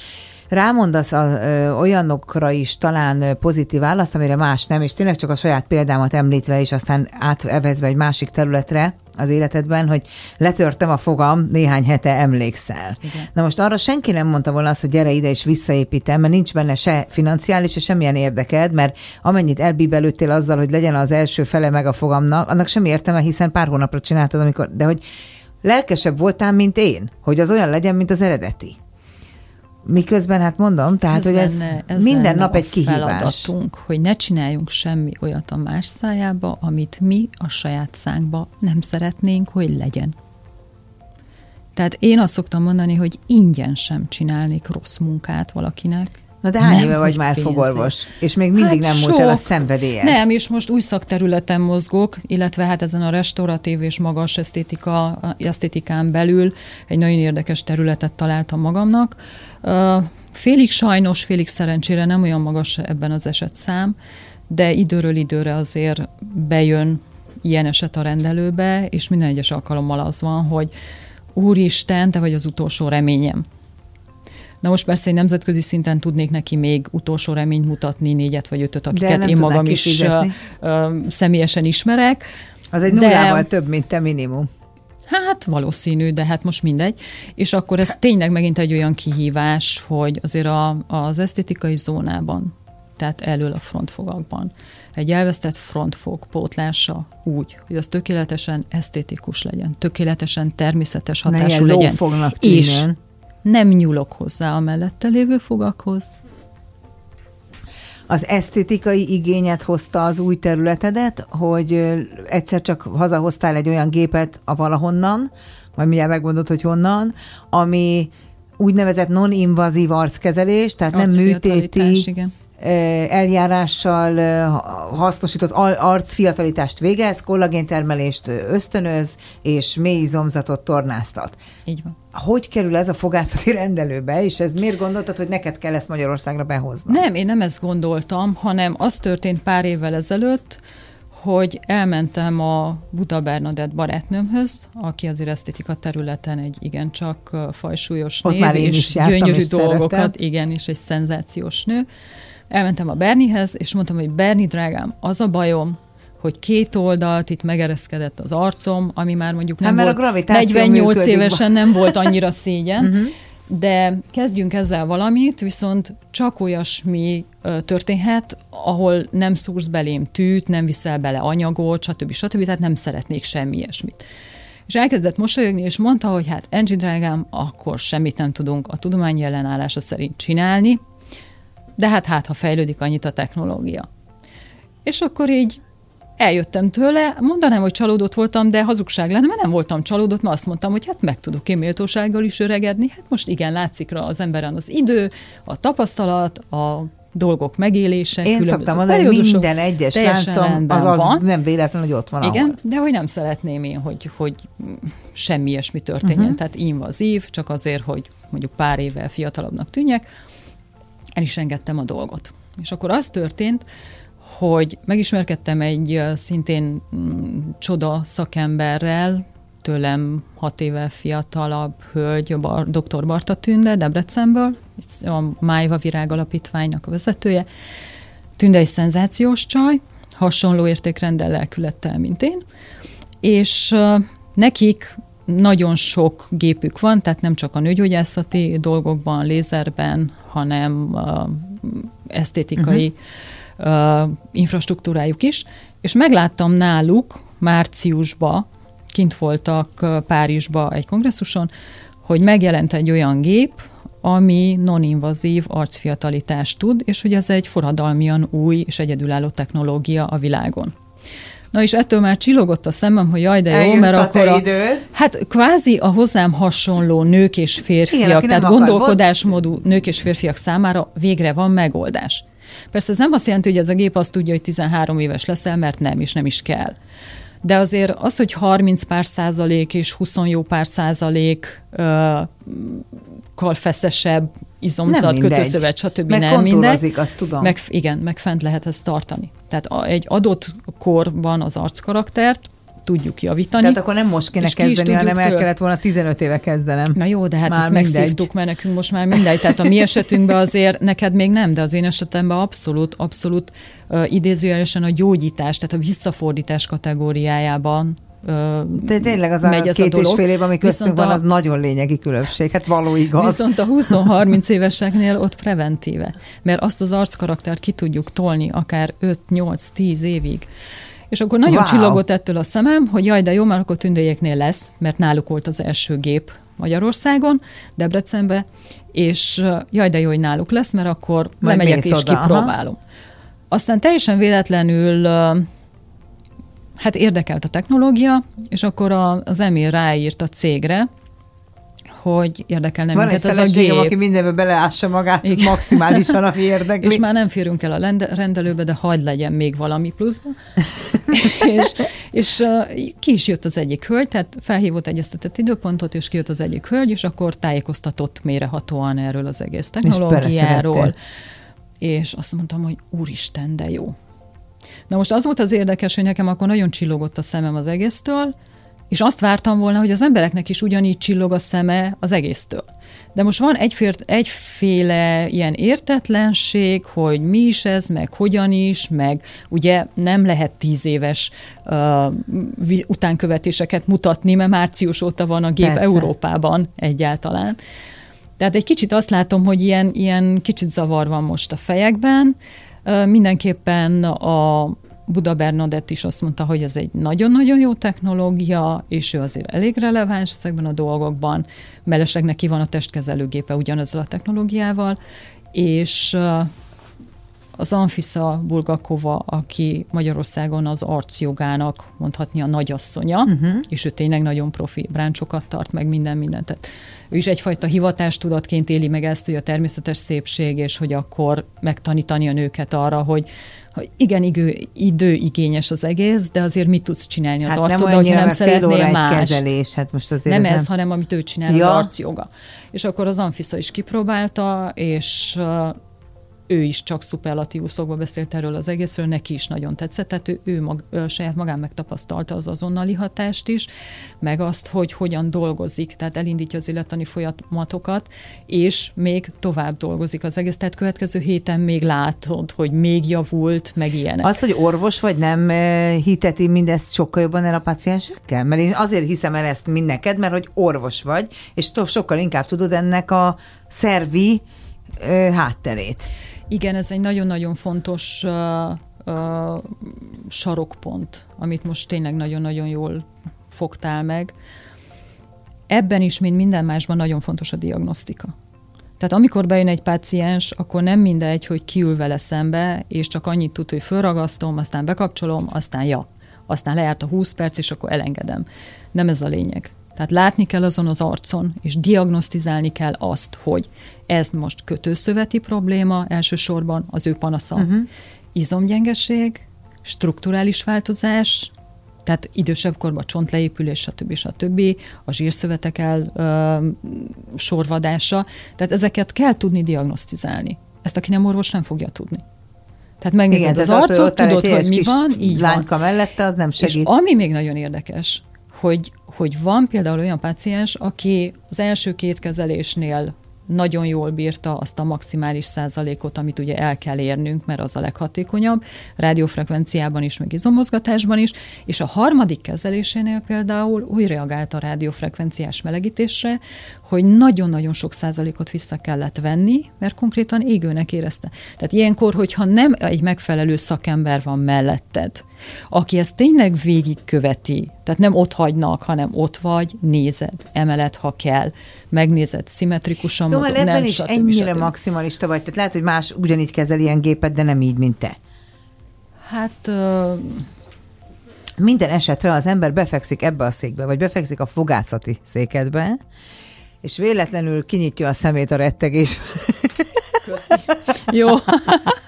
Speaker 2: rámondasz a, ö, olyanokra is talán pozitív választ, amire más nem, és tényleg csak a saját példámat említve, és aztán átevezve egy másik területre az életedben, hogy letörtem a fogam, néhány hete emlékszel. Igen. Na most arra senki nem mondta volna azt, hogy gyere ide és visszaépítem, mert nincs benne se financiális, se semmilyen érdeked, mert amennyit elbíbelődtél azzal, hogy legyen az első fele meg a fogamnak, annak sem értelme, hiszen pár hónapra csináltad, amikor, de hogy lelkesebb voltál, mint én, hogy az olyan legyen, mint az eredeti. Miközben, hát mondom, tehát, ez hogy ez, lenne, ez minden nap egy kihívás.
Speaker 3: feladatunk, hogy ne csináljunk semmi olyat a más szájába, amit mi a saját szánkba nem szeretnénk, hogy legyen. Tehát én azt szoktam mondani, hogy ingyen sem csinálnék rossz munkát valakinek,
Speaker 2: Na de hány
Speaker 3: Nem,
Speaker 2: éve vagy már
Speaker 3: pénzért.
Speaker 2: fogorvos? És még mindig
Speaker 3: Hát
Speaker 2: nem múlt el a
Speaker 3: sok.
Speaker 2: szenvedélyed.
Speaker 3: Nem, és most új szakterületen mozgok, illetve hát ezen a restauratív és magas esztétika, esztétikán belül egy nagyon érdekes területet találtam magamnak. Félig sajnos, félig szerencsére nem olyan magas ebben az esetszám, de időről időre azért bejön ilyen eset a rendelőbe, és minden egyes alkalommal az van, hogy Úristen, te vagy az utolsó reményem. Na most persze egy nemzetközi szinten tudnék neki még utolsó reményt mutatni, négyet vagy ötöt, akiket én magam is
Speaker 2: kifizetni.
Speaker 3: ö, személyesen ismerek.
Speaker 2: Az egy
Speaker 3: De-
Speaker 2: nullával több, mint te minimum.
Speaker 3: Hát valószínű, de hát most mindegy. És akkor ez tényleg megint egy olyan kihívás, hogy azért a, az esztétikai zónában, tehát elől a frontfogakban, egy elvesztett frontfog pótlása úgy, hogy az tökéletesen esztétikus legyen, tökéletesen természetes
Speaker 2: Ne
Speaker 3: hatású
Speaker 2: ilyen
Speaker 3: legyen. És nem nyúlok hozzá a mellette lévő fogakhoz.
Speaker 2: Az esztétikai igényet hozta az új területedet, hogy egyszer csak hazahoztál egy olyan gépet a valahonnan, majd mindjárt megmondod, hogy honnan, ami úgynevezett non-invazív arckezelés, tehát nem műtéti
Speaker 3: igen.
Speaker 2: Eljárással hasznosított al- arcfiatalítást végez, kollagéntermelést ösztönöz, és mély izomzatot tornáztat.
Speaker 3: Így van.
Speaker 2: Hogy kerül ez a fogászati rendelőbe, és ez miért gondoltad, hogy neked kell ezt Magyarországra behozni?
Speaker 3: Nem, én nem ezt gondoltam, hanem az történt pár évvel ezelőtt, hogy elmentem a Buda Bernadett barátnőmhöz, aki azért esztétika területen egy igencsak fajsúlyos
Speaker 2: Ott
Speaker 3: név,
Speaker 2: már én
Speaker 3: és
Speaker 2: is jártam,
Speaker 3: gyönyörű
Speaker 2: és
Speaker 3: dolgokat, igen, és egy szenzációs nő. Elmentem a Bernihez, és mondtam, hogy Berni, drágám, az a bajom, hogy két oldalt itt megereszkedett az arcom, ami már mondjuk nem
Speaker 2: Hát,
Speaker 3: volt,
Speaker 2: gravitáció
Speaker 3: 48
Speaker 2: működik.
Speaker 3: évesen nem volt annyira szégyen, uh-huh. de kezdjünk ezzel valamit, viszont csak olyasmi történhet, ahol nem szúrsz belém tűt, nem viszel bele anyagot, stb. stb. Tehát nem szeretnék semmi ilyesmit. És elkezdett mosolyogni, és mondta, hogy hát Angie drágám, akkor semmit nem tudunk a tudomány ellenállása szerint csinálni, de hát hát, ha fejlődik annyit a technológia. És akkor így eljöttem tőle, mondanám, hogy csalódott voltam, de hazugság lenne, mert nem voltam csalódott, mert azt mondtam, hogy hát meg tudok én méltósággal is öregedni. Hát most igen, látszik rá az emberen az idő, a tapasztalat, a dolgok megélése,
Speaker 2: Én szoktam mondani, hogy minden egyes láncom az, az
Speaker 3: van.
Speaker 2: nem véletlen, hogy ott van
Speaker 3: Igen,
Speaker 2: ahol.
Speaker 3: de hogy nem szeretném én, hogy, hogy semmi ilyesmi történjen. Uh-huh. Tehát invazív, csak azért, hogy mondjuk pár évvel fiatalabbnak tűnjek, el is engedtem a dolgot. És akkor az történt, hogy megismerkedtem egy szintén mm, csoda szakemberrel, tőlem hat éve fiatalabb hölgy, a Bar- dr. Barta Tünde, Debrecenből, a Májva Virág Alapítványnak a vezetője. Tünde egy szenzációs csaj, hasonló értékrenddel lelkülettel, mint én, és nekik nagyon sok gépük van, tehát nem csak a nőgyógyászati dolgokban, lézerben, hanem uh, esztétikai uh-huh. uh, infrastruktúrájuk is, és megláttam náluk márciusba, kint voltak uh, Párizsba egy kongresszuson, hogy megjelent egy olyan gép, ami non-invazív arcfiatalitást tud, és hogy ez egy forradalmian új és egyedülálló technológia a világon. Na és ettől már csillogott a szemem, hogy jaj, de jó,
Speaker 2: Eljött
Speaker 3: mert
Speaker 2: a
Speaker 3: akkor a,
Speaker 2: időd.
Speaker 3: Hát kvázi a hozzám hasonló nők és férfiak,
Speaker 2: Igen,
Speaker 3: tehát gondolkodásmódú nők és férfiak számára végre van megoldás. Persze ez nem azt jelenti, hogy ez a gép azt tudja, hogy 13 éves leszel, mert nem, és nem is kell. De azért az, hogy 30 pár százalék és 20 jó pár százalék ö, kal feszesebb izomzat, kötőszövet, stb.
Speaker 2: Meg
Speaker 3: nem mindegy.
Speaker 2: azt tudom.
Speaker 3: Meg, igen, meg fent lehet ezt tartani. Tehát egy adott korban az arckaraktert tudjuk javítani.
Speaker 2: Tehát akkor nem most kéne
Speaker 3: és
Speaker 2: kezdeni, hanem el kellett volna 15 éve kezdenem.
Speaker 3: Na jó, de hát
Speaker 2: Már
Speaker 3: ezt
Speaker 2: mindegy.
Speaker 3: megszívtuk, mert nekünk most már mindegy. Tehát a mi esetünkben azért, neked még nem, de az én esetemben abszolút, abszolút uh, idézőjelesen a gyógyítás, tehát a visszafordítás kategóriájában
Speaker 2: De tényleg az a
Speaker 3: megy ez
Speaker 2: két
Speaker 3: a dolog.
Speaker 2: és fél év, ami köztünk
Speaker 3: Viszont
Speaker 2: van,
Speaker 3: a-
Speaker 2: az nagyon lényegi különbség. Hát való igaz.
Speaker 3: Viszont a 20-30 éveseknél ott preventíve, mert azt az arckaraktert ki tudjuk tolni akár 5-8-10 évig. És akkor nagyon
Speaker 2: Wow.
Speaker 3: csillogott ettől a szemem, hogy jaj, de jó, mert akkor tündéjéknél lesz, mert náluk volt az első gép Magyarországon, Debrecenbe, és jaj, de jó, hogy náluk lesz, mert akkor
Speaker 2: Majd
Speaker 3: lemegyek és
Speaker 2: oda, aha.
Speaker 3: kipróbálom. Aztán teljesen véletlenül hát érdekelt a technológia, és akkor a, az Emil ráírt a cégre, hogy érdekelne
Speaker 2: Van
Speaker 3: minket
Speaker 2: egy
Speaker 3: ez a gép.
Speaker 2: aki mindenbe beleássa magát
Speaker 3: Igen.
Speaker 2: maximálisan, ami érdekli.
Speaker 3: És már nem férünk el a rendelőbe, de hagyd legyen még valami pluszba. és és ki is jött az egyik hölgy, tehát felhívott egyeztetett időpontot, és kijött az egyik hölgy, és akkor tájékoztatott mérehatóan erről az egész technológiáról.
Speaker 2: beleszedettél.
Speaker 3: És azt mondtam, hogy úristen, de jó. Na most az volt az érdekes, hogy nekem akkor nagyon csillogott a szemem az egésztől, és azt vártam volna, hogy az embereknek is ugyanígy csillog a szeme az egésztől. De most van egyféle, egyféle ilyen értetlenség, hogy mi is ez, meg hogyan is, meg ugye nem lehet tíz éves uh, utánkövetéseket mutatni, mert március óta van a gép
Speaker 2: Persze.
Speaker 3: Európában egyáltalán. Tehát egy kicsit azt látom, hogy ilyen, ilyen kicsit zavar van most a fejekben. Ö, Mindenképpen a Buda Bernadett is azt mondta, hogy ez egy nagyon-nagyon jó technológia, és ő azért elég releváns ezekben a dolgokban. Mellesleg neki van a testkezelőgépe ugyanezzel a technológiával, és az Anfisa Bulgakova, aki Magyarországon az arcjogának mondhatni a nagyasszonya, uh-huh. és ő tényleg nagyon profi, bráncsokat tart meg minden mindent. Tehát ő is egyfajta hivatástudatként éli meg ezt, hogy a természetes szépség, és hogy akkor megtanítani a nőket arra, hogy, hogy igen, idő, időigényes az egész, de azért mit tudsz csinálni az
Speaker 2: hát nem
Speaker 3: hogyha
Speaker 2: annyira,
Speaker 3: nem
Speaker 2: óra
Speaker 3: szeretnél más.
Speaker 2: kezelés, hát most azért
Speaker 3: Nem
Speaker 2: ez,
Speaker 3: ez, hanem amit ő csinál,
Speaker 2: Ja.
Speaker 3: az arcjoga. És akkor az Anfisa is kipróbálta, és ő is csak szuperlatívuszokba beszélt erről az egészről, neki is nagyon tetszett, tehát ő, ő mag, ö, saját magán megtapasztalta az azonnali hatást is, meg azt, hogy hogyan dolgozik, tehát elindítja az élettani folyamatokat, és még tovább dolgozik az egész, tehát következő héten még látod, hogy még javult, meg ilyenek.
Speaker 2: Az, hogy orvos vagy, nem hiteti mindezt sokkal jobban el a paciensekkel? Mert én azért hiszem el ezt mind neked, mert hogy orvos vagy, és sokkal inkább tudod ennek a szervi hátterét.
Speaker 3: Igen, ez egy nagyon-nagyon fontos uh, uh, sarokpont, amit most tényleg nagyon-nagyon jól fogtál meg. Ebben is, mint minden másban nagyon fontos a diagnosztika. Tehát amikor bejön egy páciens, akkor nem mindegy, hogy kiül vele szembe, és csak annyit tud, hogy fölragasztom, aztán bekapcsolom, aztán ja. Aztán lejárt a 20 perc, és akkor elengedem. Nem ez a lényeg. Tehát látni kell azon az arcon, és diagnosztizálni kell azt, hogy ez most kötőszöveti probléma elsősorban az ő panasza. Uh-huh. Izomgyengeség, strukturális változás, tehát idősebb korban csontleépülés, stb. stb. A zsírszövetek el ö, sorvadása. Tehát ezeket kell tudni diagnosztizálni. Ezt aki nem orvos nem fogja tudni. Tehát megnézed
Speaker 2: Igen,
Speaker 3: az arcot, tudod, hogy mi van, így van.
Speaker 2: lányka mellette, az nem
Speaker 3: És
Speaker 2: segít.
Speaker 3: ami még nagyon érdekes, hogy, hogy van például olyan páciens, aki az első két kezelésnél nagyon jól bírta azt a maximális százalékot, amit ugye el kell érnünk, mert az a leghatékonyabb, rádiófrekvenciában is, meg izomozgatásban is, és a harmadik kezelésénél például úgy reagált a rádiófrekvenciás melegítésre, hogy nagyon-nagyon sok százalékot vissza kellett venni, mert konkrétan égőnek érezte. Tehát ilyenkor, hogyha nem egy megfelelő szakember van melletted, aki ezt tényleg végigköveti, tehát nem ott hagynak, hanem ott vagy, nézed, emelet, ha kell, megnézed, szimmetrikusan
Speaker 2: Jó,
Speaker 3: mozog,
Speaker 2: ebben
Speaker 3: nem,
Speaker 2: is
Speaker 3: stb.
Speaker 2: ennyire
Speaker 3: stb.
Speaker 2: maximalista vagy, tehát lehet, hogy más ugyanígy kezel ilyen gépet, de nem így, mint te.
Speaker 3: Hát ö,
Speaker 2: Minden esetre az ember befekszik ebbe a székbe, vagy befekszik a fogászati székedbe, és véletlenül kinyitja a szemét a rettegés.
Speaker 3: jó,
Speaker 2: ez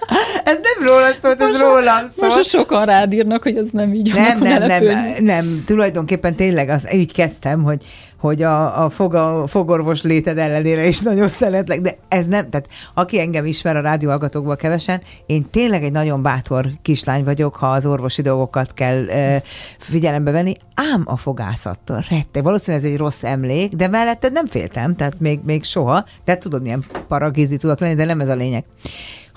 Speaker 2: nem rólad szólt, ez rólam szólt.
Speaker 3: most sokan rád írnak, hogy ez nem így van,
Speaker 2: Nem, nem,
Speaker 3: ne
Speaker 2: nem, nem, tulajdonképpen tényleg az, így kezdtem, hogy, hogy a, a, fog, a fogorvos léted ellenére is nagyon szeretlek, de ez nem, tehát aki engem ismer a rádióhallgatókból kevesen, én tényleg egy nagyon bátor kislány vagyok, ha az orvosi dolgokat kell e, figyelembe venni, ám a fogászattól rette. Valószínűleg ez egy rossz emlék, de melletted nem féltem, tehát még, még soha, de tudod, milyen paragizi tudok lenni, de nem ez a lényeg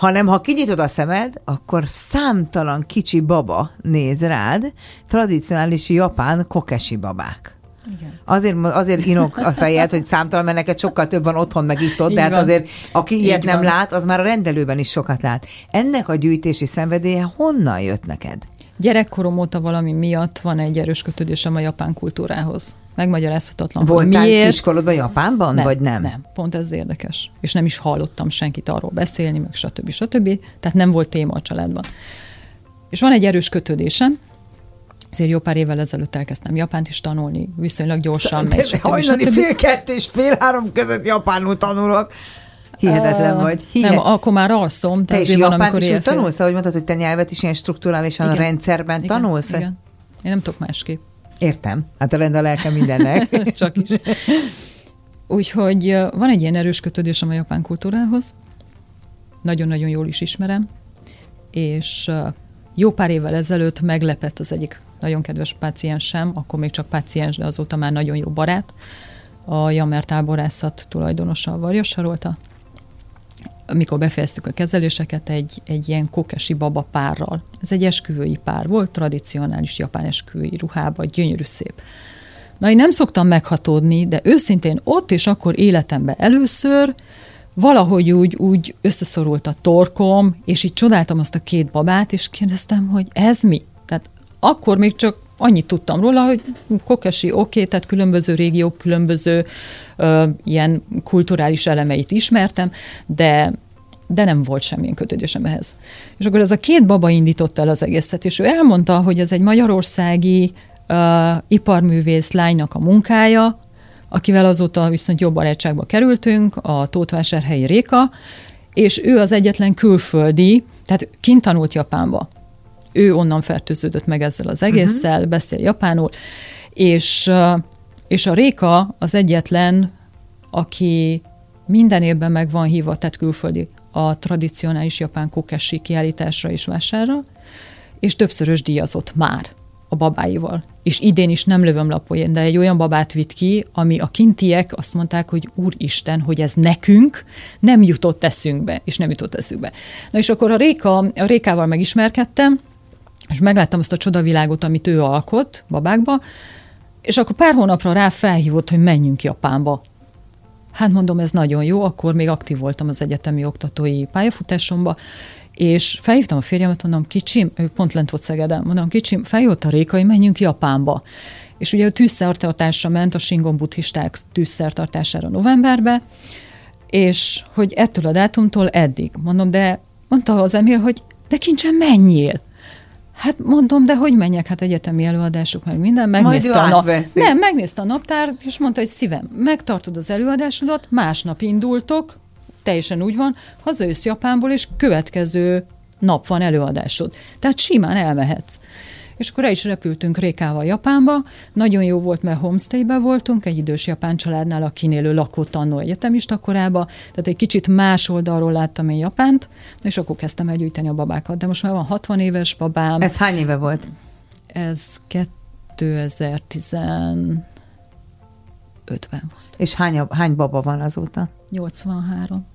Speaker 2: hanem ha kinyitod a szemed, akkor számtalan kicsi baba néz rád, tradicionális japán kokesi babák.
Speaker 3: Igen.
Speaker 2: Azért, azért inok a fejed, hogy számtalan, mert neked sokkal több van otthon, meg itt ott,
Speaker 3: Így
Speaker 2: de hát azért, aki
Speaker 3: Így
Speaker 2: ilyet nem
Speaker 3: van.
Speaker 2: lát, az már a rendelőben is sokat lát. Ennek a gyűjtési szenvedélye honnan jött neked?
Speaker 3: Gyerekkorom óta valami miatt van egy erős kötődésem a japán kultúrához. Megmagyarázhatatlan,
Speaker 2: Voltál
Speaker 3: miért.
Speaker 2: kiskorodban Japánban, vagy nem?
Speaker 3: Nem, pont ez érdekes. És nem is hallottam senkit arról beszélni, meg stb. stb. Tehát nem volt téma a családban. És van egy erős kötődésem, Ezért jó pár évvel ezelőtt elkezdtem japánt is tanulni, viszonylag gyorsan megy. stb.
Speaker 2: Hajnali fél kettő és fél három között japánul tanulok. Hihetetlen vagy.
Speaker 3: Nem,
Speaker 2: Hihetetlen.
Speaker 3: akkor már alszom,
Speaker 2: Te is
Speaker 3: van,
Speaker 2: japánt
Speaker 3: amikor
Speaker 2: is
Speaker 3: éjfél-
Speaker 2: tanulsz, ahogy mondtad, hogy te nyelvet is ilyen strukturálisan
Speaker 3: Igen.
Speaker 2: rendszerben
Speaker 3: Igen,
Speaker 2: tanulsz?
Speaker 3: Igen. Én nem tudok másképp.
Speaker 2: Értem. Hát a rend a lelke mindennek.
Speaker 3: Csak is. Úgyhogy van egy ilyen erős kötődésem a japán kultúrához. Nagyon-nagyon jól is ismerem. És jó pár évvel ezelőtt meglepett az egyik nagyon kedves páciensem, akkor még csak páciens, de azóta már nagyon jó barát, a Jammer táborászat tulajdonosa, Varjas Sarolta, amikor befejeztük a kezeléseket egy, egy ilyen kokesi baba párral. Ez egy esküvői pár volt, tradicionális japán esküvői ruhába, gyönyörű szép. Na, én nem szoktam meghatódni, de őszintén ott és akkor életemben először valahogy úgy, úgy összeszorult a torkom, és így csodáltam azt a két babát, és kérdeztem, hogy ez mi? Tehát akkor még csak annyit tudtam róla, hogy kokesi oké, okay, tehát különböző régiók, különböző ö, ilyen kulturális elemeit ismertem, de de nem volt semmilyen kötődésem ehhez. És akkor ez a két baba indította el az egészet, és ő elmondta, hogy ez egy magyarországi uh, iparművész lánynak a munkája, akivel azóta viszont jobb barátságba kerültünk, a Tótvásárhelyi Réka, és ő az egyetlen külföldi, tehát kint tanult Japánba. Ő onnan fertőződött meg ezzel az egésszel, uh-huh. beszél japánul, és, és a Réka az egyetlen, aki minden évben meg van hívva, tehát külföldi, a tradicionális japán kokeshi kiállításra és vásárra, és többszörös díjazott már a babáival. És idén is nem lövöm lapojén, de egy olyan babát vitt ki, ami a kintiek azt mondták, hogy úristen, hogy ez nekünk nem jutott eszünkbe, és nem jutott eszünkbe. Na és akkor a, Réka, a Rékával megismerkedtem, és megláttam azt a csodavilágot, amit ő alkot babákba, és akkor pár hónapra rá felhívott, hogy menjünk Japánba. Hát mondom, ez nagyon jó, akkor még aktív voltam az egyetemi oktatói pályafutásomba, és felhívtam a férjemet, mondom, kicsim, ő pont lent volt Szegeden, mondom, kicsim, feljött a rékai, menjünk Japánba. És ugye a tűzszertartásra ment, a Shingon buddhisták tűzszertartására novemberbe, és hogy ettől a dátumtól eddig. Mondom, de mondta az Emil, hogy de kincsen menjél. Hát mondom, de hogy menjek? Hát egyetemi előadások, meg minden. Megnézte a nap... Nem, megnézte a naptárt, és mondta, hogy szívem, megtartod az előadásodat, másnap indultok, teljesen úgy van, hazajössz Japánból, és következő nap van előadásod. Tehát simán elmehetsz. És akkor el is repültünk Rékával Japánba. Nagyon jó volt, mert homestayben voltunk, egy idős japán családnál, akin élő lakott annó egyetemista korába, tehát egy kicsit más oldalról láttam én Japánt, és akkor kezdtem el gyűjteni a babákat. De most már van 60 éves babám.
Speaker 2: Ez hány éve volt?
Speaker 3: Ez 2015-ben volt.
Speaker 2: És hány, hány baba van azóta?
Speaker 3: 83.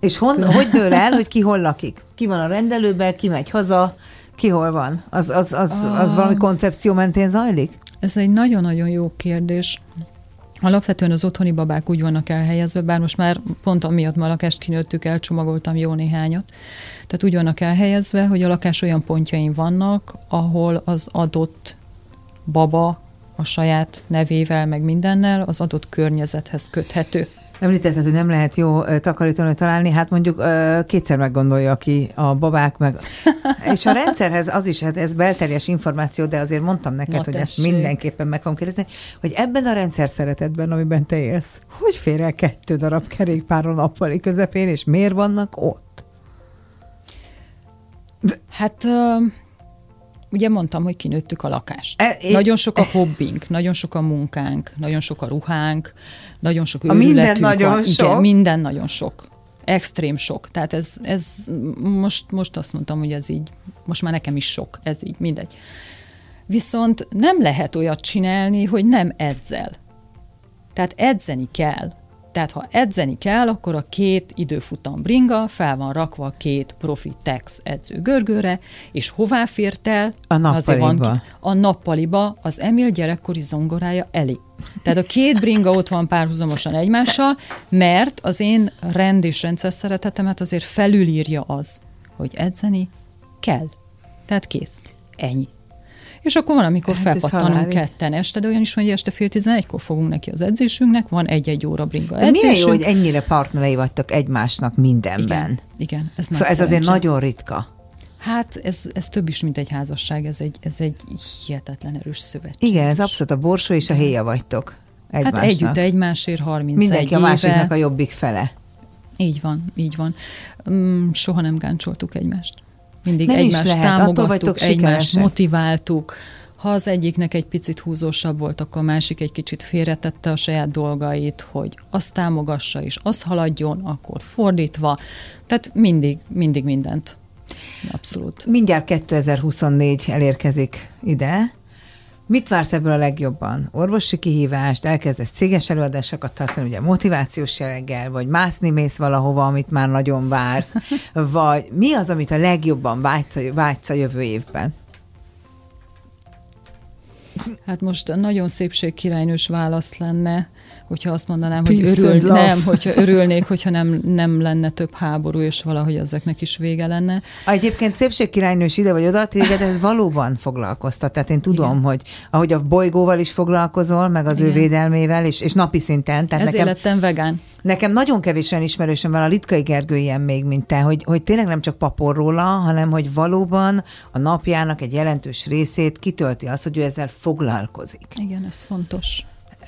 Speaker 2: És hon, hogy dől el, hogy ki hol lakik? Ki van a rendelőben, ki megy haza, ki hol van? Az, az, az, az valami koncepció mentén zajlik?
Speaker 3: Ez egy nagyon-nagyon jó kérdés. Alapvetően az otthoni babák úgy vannak elhelyezve, bár most már pont amiatt ma a lakást kinőttük, elcsomagoltam jó néhányat. Tehát úgy vannak elhelyezve, hogy a lakás olyan pontjain vannak, ahol az adott baba a saját nevével, meg mindennel az adott környezethez köthető.
Speaker 2: Említetted, hogy nem lehet jó takarítónőt találni, hát mondjuk kétszer meggondolja ki a babák meg. És a rendszerhez az is, hát ez belterjes információ, de azért mondtam neked,
Speaker 3: Na,
Speaker 2: hogy ezt
Speaker 3: tessék.
Speaker 2: mindenképpen meg fogom kérdezni, hogy ebben a rendszer szeretetben, amiben te élsz, hogy fér el kettő darab kerékpár a nappali közepén, és miért vannak ott?
Speaker 3: Hát ö, ugye mondtam, hogy kinőttük a lakást.
Speaker 2: E- é-
Speaker 3: nagyon sok a hobbink, nagyon sok a munkánk, nagyon sok a ruhánk, nagyon sok
Speaker 2: A minden
Speaker 3: őrületünk
Speaker 2: nagyon
Speaker 3: van.
Speaker 2: sok?
Speaker 3: Igen, minden nagyon sok. Extrém sok. Tehát ez, ez most, most azt mondtam, hogy ez így, most már nekem is sok, ez így, mindegy. Viszont nem lehet olyat csinálni, hogy nem edzel. Tehát edzeni kell. Tehát ha edzeni kell, akkor a két időfutam bringa fel van rakva két profi tex edző görgőre, és hová fért el?
Speaker 2: A
Speaker 3: van
Speaker 2: nappaliba.
Speaker 3: ki- A nappaliba az Emil gyerekkori zongorája elé. Tehát a két bringa ott van párhuzamosan egymással, mert az én rend és rendszer szeretetemet azért felülírja az, hogy edzeni kell. Tehát kész. Ennyi. És akkor van, amikor
Speaker 2: Hát
Speaker 3: hát felpattanunk ketten este, de olyan is hogy este fél tizenegykor fogunk neki az edzésünknek, van egy-egy óra bringa
Speaker 2: De milyen jó,
Speaker 3: edzésünk.
Speaker 2: hogy ennyire partnerei vagytok egymásnak mindenben.
Speaker 3: Igen, igen ez
Speaker 2: Szóval ez azért nagyon ritka.
Speaker 3: Hát ez, ez több is, mint egy házasság, ez egy, ez egy hihetetlen erős szövetség.
Speaker 2: Igen, ez abszolút a borsó és a héja vagytok.
Speaker 3: Egymásnak. Hát együtt egymásért 31
Speaker 2: Mindenki
Speaker 3: éve.
Speaker 2: a másiknak a jobbik fele.
Speaker 3: Így van, így van. Mm, soha nem gáncsoltuk egymást. Mindig
Speaker 2: Nem
Speaker 3: egymást
Speaker 2: lehet,
Speaker 3: támogattuk, egymást
Speaker 2: sikeresek.
Speaker 3: motiváltuk. Ha az egyiknek egy picit húzósabb volt, akkor a másik egy kicsit félretette a saját dolgait, hogy azt támogassa és az haladjon, akkor fordítva. Tehát mindig, mindig mindent. Abszolút.
Speaker 2: Mindjárt 2024 elérkezik ide. Mit vársz ebből a legjobban? Orvosi kihívást, elkezdesz céges előadásokat tartani, ugye motivációs jelleggel, vagy mászni mész valahova, amit már nagyon vársz, vagy mi az, amit a legjobban vágysz, a- vágysz a jövő évben?
Speaker 3: Hát most nagyon szépség királynős válasz lenne, hogyha azt mondanám, hogy
Speaker 2: Peace
Speaker 3: örül,
Speaker 2: and love.
Speaker 3: nem, hogyha örülnék, hogyha nem, nem lenne több háború, és valahogy ezeknek is vége lenne.
Speaker 2: Egyébként szépségkirálynős ide vagy oda, téged ez valóban foglalkoztat. Tehát én tudom,
Speaker 3: Igen.
Speaker 2: hogy ahogy a bolygóval is foglalkozol, meg az ő
Speaker 3: Igen.
Speaker 2: védelmével, és, és napi szinten. Tehát
Speaker 3: Ezért
Speaker 2: nekem,
Speaker 3: lettem vegán.
Speaker 2: Nekem nagyon kevésen ismerősöm van a Litkai Gergő ilyen még, mint te, hogy, hogy tényleg nem csak papor róla, hanem hogy valóban a napjának egy jelentős részét kitölti az, hogy ő ezzel foglalkozik.
Speaker 3: Igen, ez fontos.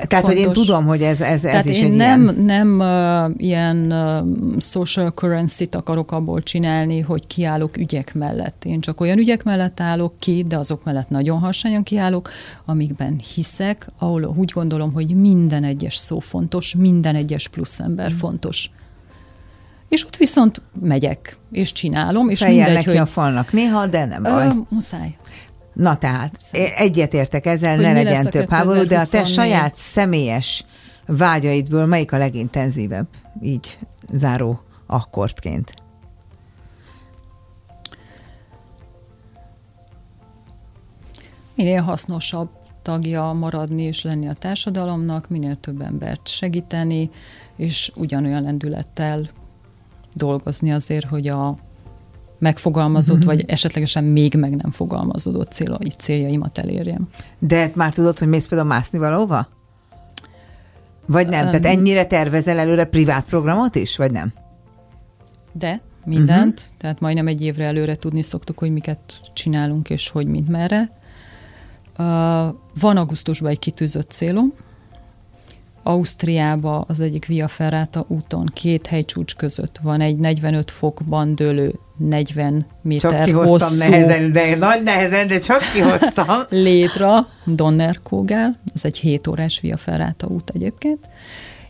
Speaker 2: Tehát, hogy én
Speaker 3: Fontos.
Speaker 2: tudom, hogy ez, ez, ez
Speaker 3: Tehát
Speaker 2: is
Speaker 3: én
Speaker 2: egy
Speaker 3: nem,
Speaker 2: ilyen...
Speaker 3: nem uh, ilyen uh, social currency-t akarok abból csinálni, hogy kiállok ügyek mellett. Én csak olyan ügyek mellett állok ki, de azok mellett nagyon harsányan kiállok, amikben hiszek, ahol úgy gondolom, hogy minden egyes szó fontos, minden egyes plusz ember fontos. És ott viszont megyek, és csinálom, és
Speaker 2: Fejjel
Speaker 3: mindegy,
Speaker 2: neki
Speaker 3: hogy
Speaker 2: a falnak néha, de nem baj.
Speaker 3: ö, muszáj.
Speaker 2: Na tehát, egyetértek ezzel,
Speaker 3: Hogy
Speaker 2: ne legyen több háború, de a te
Speaker 3: 2024?
Speaker 2: saját személyes vágyaidból melyik a legintenzívebb, így záró akkordként?
Speaker 3: minél hasznosabb tagja maradni és lenni a társadalomnak, minél több embert segíteni, és ugyanolyan lendülettel dolgozni azért, hogy a megfogalmazott, vagy esetlegesen még meg nem fogalmazódott célai, céljaimat elérjem.
Speaker 2: De már tudod, hogy mész például mászni valahova? Vagy nem?
Speaker 3: Öm.
Speaker 2: Tehát ennyire tervezel előre privát programot is, vagy nem?
Speaker 3: De mindent,
Speaker 2: Mhm.
Speaker 3: uh-huh. tehát majdnem egy évre előre tudni szoktuk, hogy miket csinálunk, és hogy mint merre. Uh, van augusztusban egy kitűzött célom. Ausztriába az egyik Via Ferrata úton két hegycsúcs között van egy 45 fokban dőlő 40 méter
Speaker 2: Csak kihoztam
Speaker 3: hosszú
Speaker 2: nehezen, de nagy nehezen, de csak kihoztam.
Speaker 3: létra Donnerkogel, ez egy 7 órás Via Ferrata út egyébként,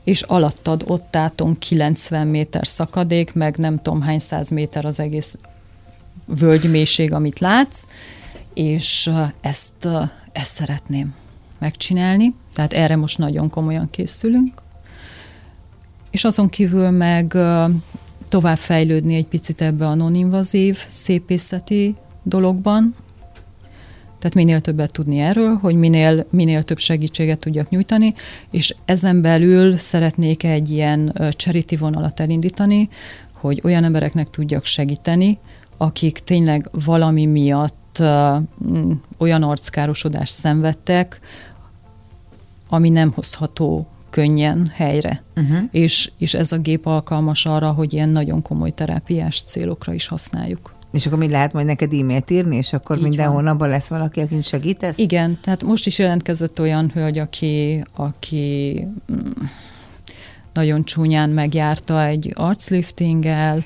Speaker 3: és alattad ott áton 90 méter szakadék, meg nem tudom hány száz méter az egész völgymélység, amit látsz, és ezt, ezt szeretném megcsinálni, tehát erre most nagyon komolyan készülünk. És azon kívül meg uh, tovább fejlődni egy picit ebbe a non-invazív szépészeti dologban, tehát minél többet tudni erről, hogy minél, minél több segítséget tudjak nyújtani, és ezen belül szeretnék egy ilyen charity vonalat elindítani, hogy olyan embereknek tudjak segíteni, akik tényleg valami miatt olyan arckárosodást szenvedtek, ami nem hozható könnyen helyre. Uh-huh. És, és ez a gép alkalmas arra, hogy ilyen nagyon komoly terápiás célokra is használjuk.
Speaker 2: És akkor mi lehet majd neked e-mailt írni, és akkor
Speaker 3: Így
Speaker 2: minden
Speaker 3: van.
Speaker 2: hónapban lesz valaki, akin segítesz?
Speaker 3: Igen, tehát most is jelentkezett olyan hölgy, aki, aki mm, nagyon csúnyán megjárta egy arcliftinggel,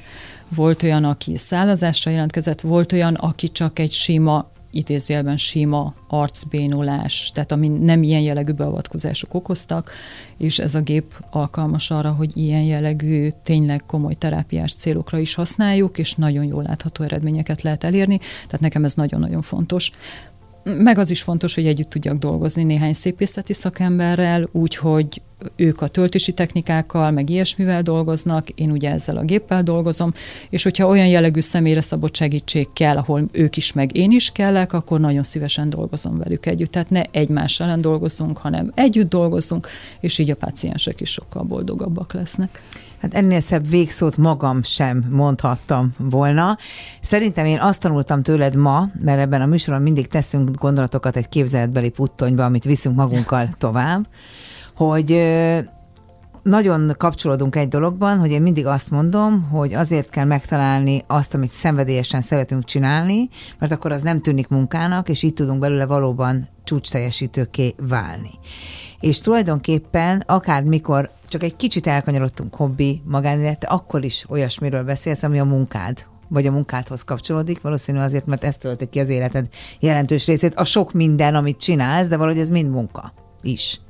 Speaker 3: volt olyan, aki szállazásra jelentkezett, volt olyan, aki csak egy sima idézőjelben sima arcbénulás, tehát ami nem ilyen jellegű beavatkozások okoztak, és ez a gép alkalmas arra, hogy ilyen jellegű, tényleg komoly terápiás célokra is használjuk, és nagyon jól látható eredményeket lehet elérni, tehát nekem ez nagyon-nagyon fontos. Meg az is fontos, hogy együtt tudjak dolgozni néhány szépészeti szakemberrel, úgyhogy ők a töltési technikákkal, meg ilyesmivel dolgoznak, én ugye ezzel a géppel dolgozom, és hogyha olyan jellegű személyre szabott segítség kell, ahol ők is, meg én is kellek, akkor nagyon szívesen dolgozom velük együtt. Tehát ne egymás ellen dolgozunk, hanem együtt dolgozunk, és így a páciensek is sokkal boldogabbak lesznek.
Speaker 2: Hát ennél szebb végszót magam sem mondhattam volna. Szerintem én azt tanultam tőled ma, mert ebben a műsorban mindig teszünk gondolatokat egy képzeletbeli puttonyba, amit viszünk magunkkal tovább, hogy nagyon kapcsolódunk egy dologban, hogy én mindig azt mondom, hogy azért kell megtalálni azt, amit szenvedélyesen szeretünk csinálni, mert akkor az nem tűnik munkának, és így tudunk belőle valóban csúcs teljesítőké válni. És tulajdonképpen akár mikor csak egy kicsit elkanyarodtunk hobbi, magánélete, akkor is olyasmiről beszélsz, ami a munkád, vagy a munkádhoz kapcsolódik, valószínű azért, mert ezt tölti ki az életed jelentős részét. A sok minden, amit csinálsz, de valahogy ez mind munka is.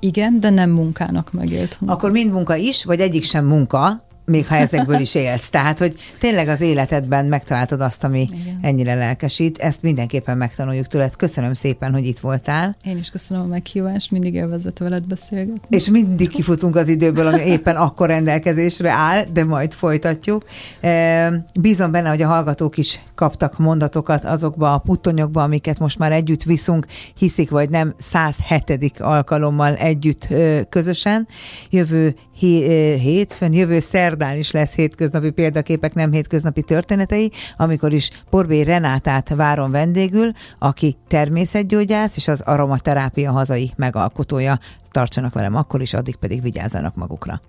Speaker 3: Igen, de nem munkának megélt munka.
Speaker 2: Akkor mind munka is, vagy egyik sem munka, még ha ezekből is élsz. Tehát, hogy tényleg az életedben megtaláltad azt, ami Igen. ennyire lelkesít. Ezt mindenképpen megtanuljuk tőled. Köszönöm szépen, hogy itt voltál.
Speaker 3: Én is köszönöm a meghívást, mindig élvezett veled beszélgetni.
Speaker 2: És mindig kifutunk az időből, ami éppen akkor rendelkezésre áll, de majd folytatjuk. Bízom benne, hogy a hallgatók is kaptak mondatokat azokba a puttonyokba, amiket most már együtt viszunk, hiszik vagy nem, 107. alkalommal együtt közösen. Jövő hétfőn, jövő szerdán is lesz hétköznapi példaképek, nem hétköznapi történetei, amikor is Porbé Renátát várom vendégül, aki természetgyógyász és az aromaterápia hazai megalkotója. Tartsanak velem akkor is, addig pedig vigyázzanak magukra.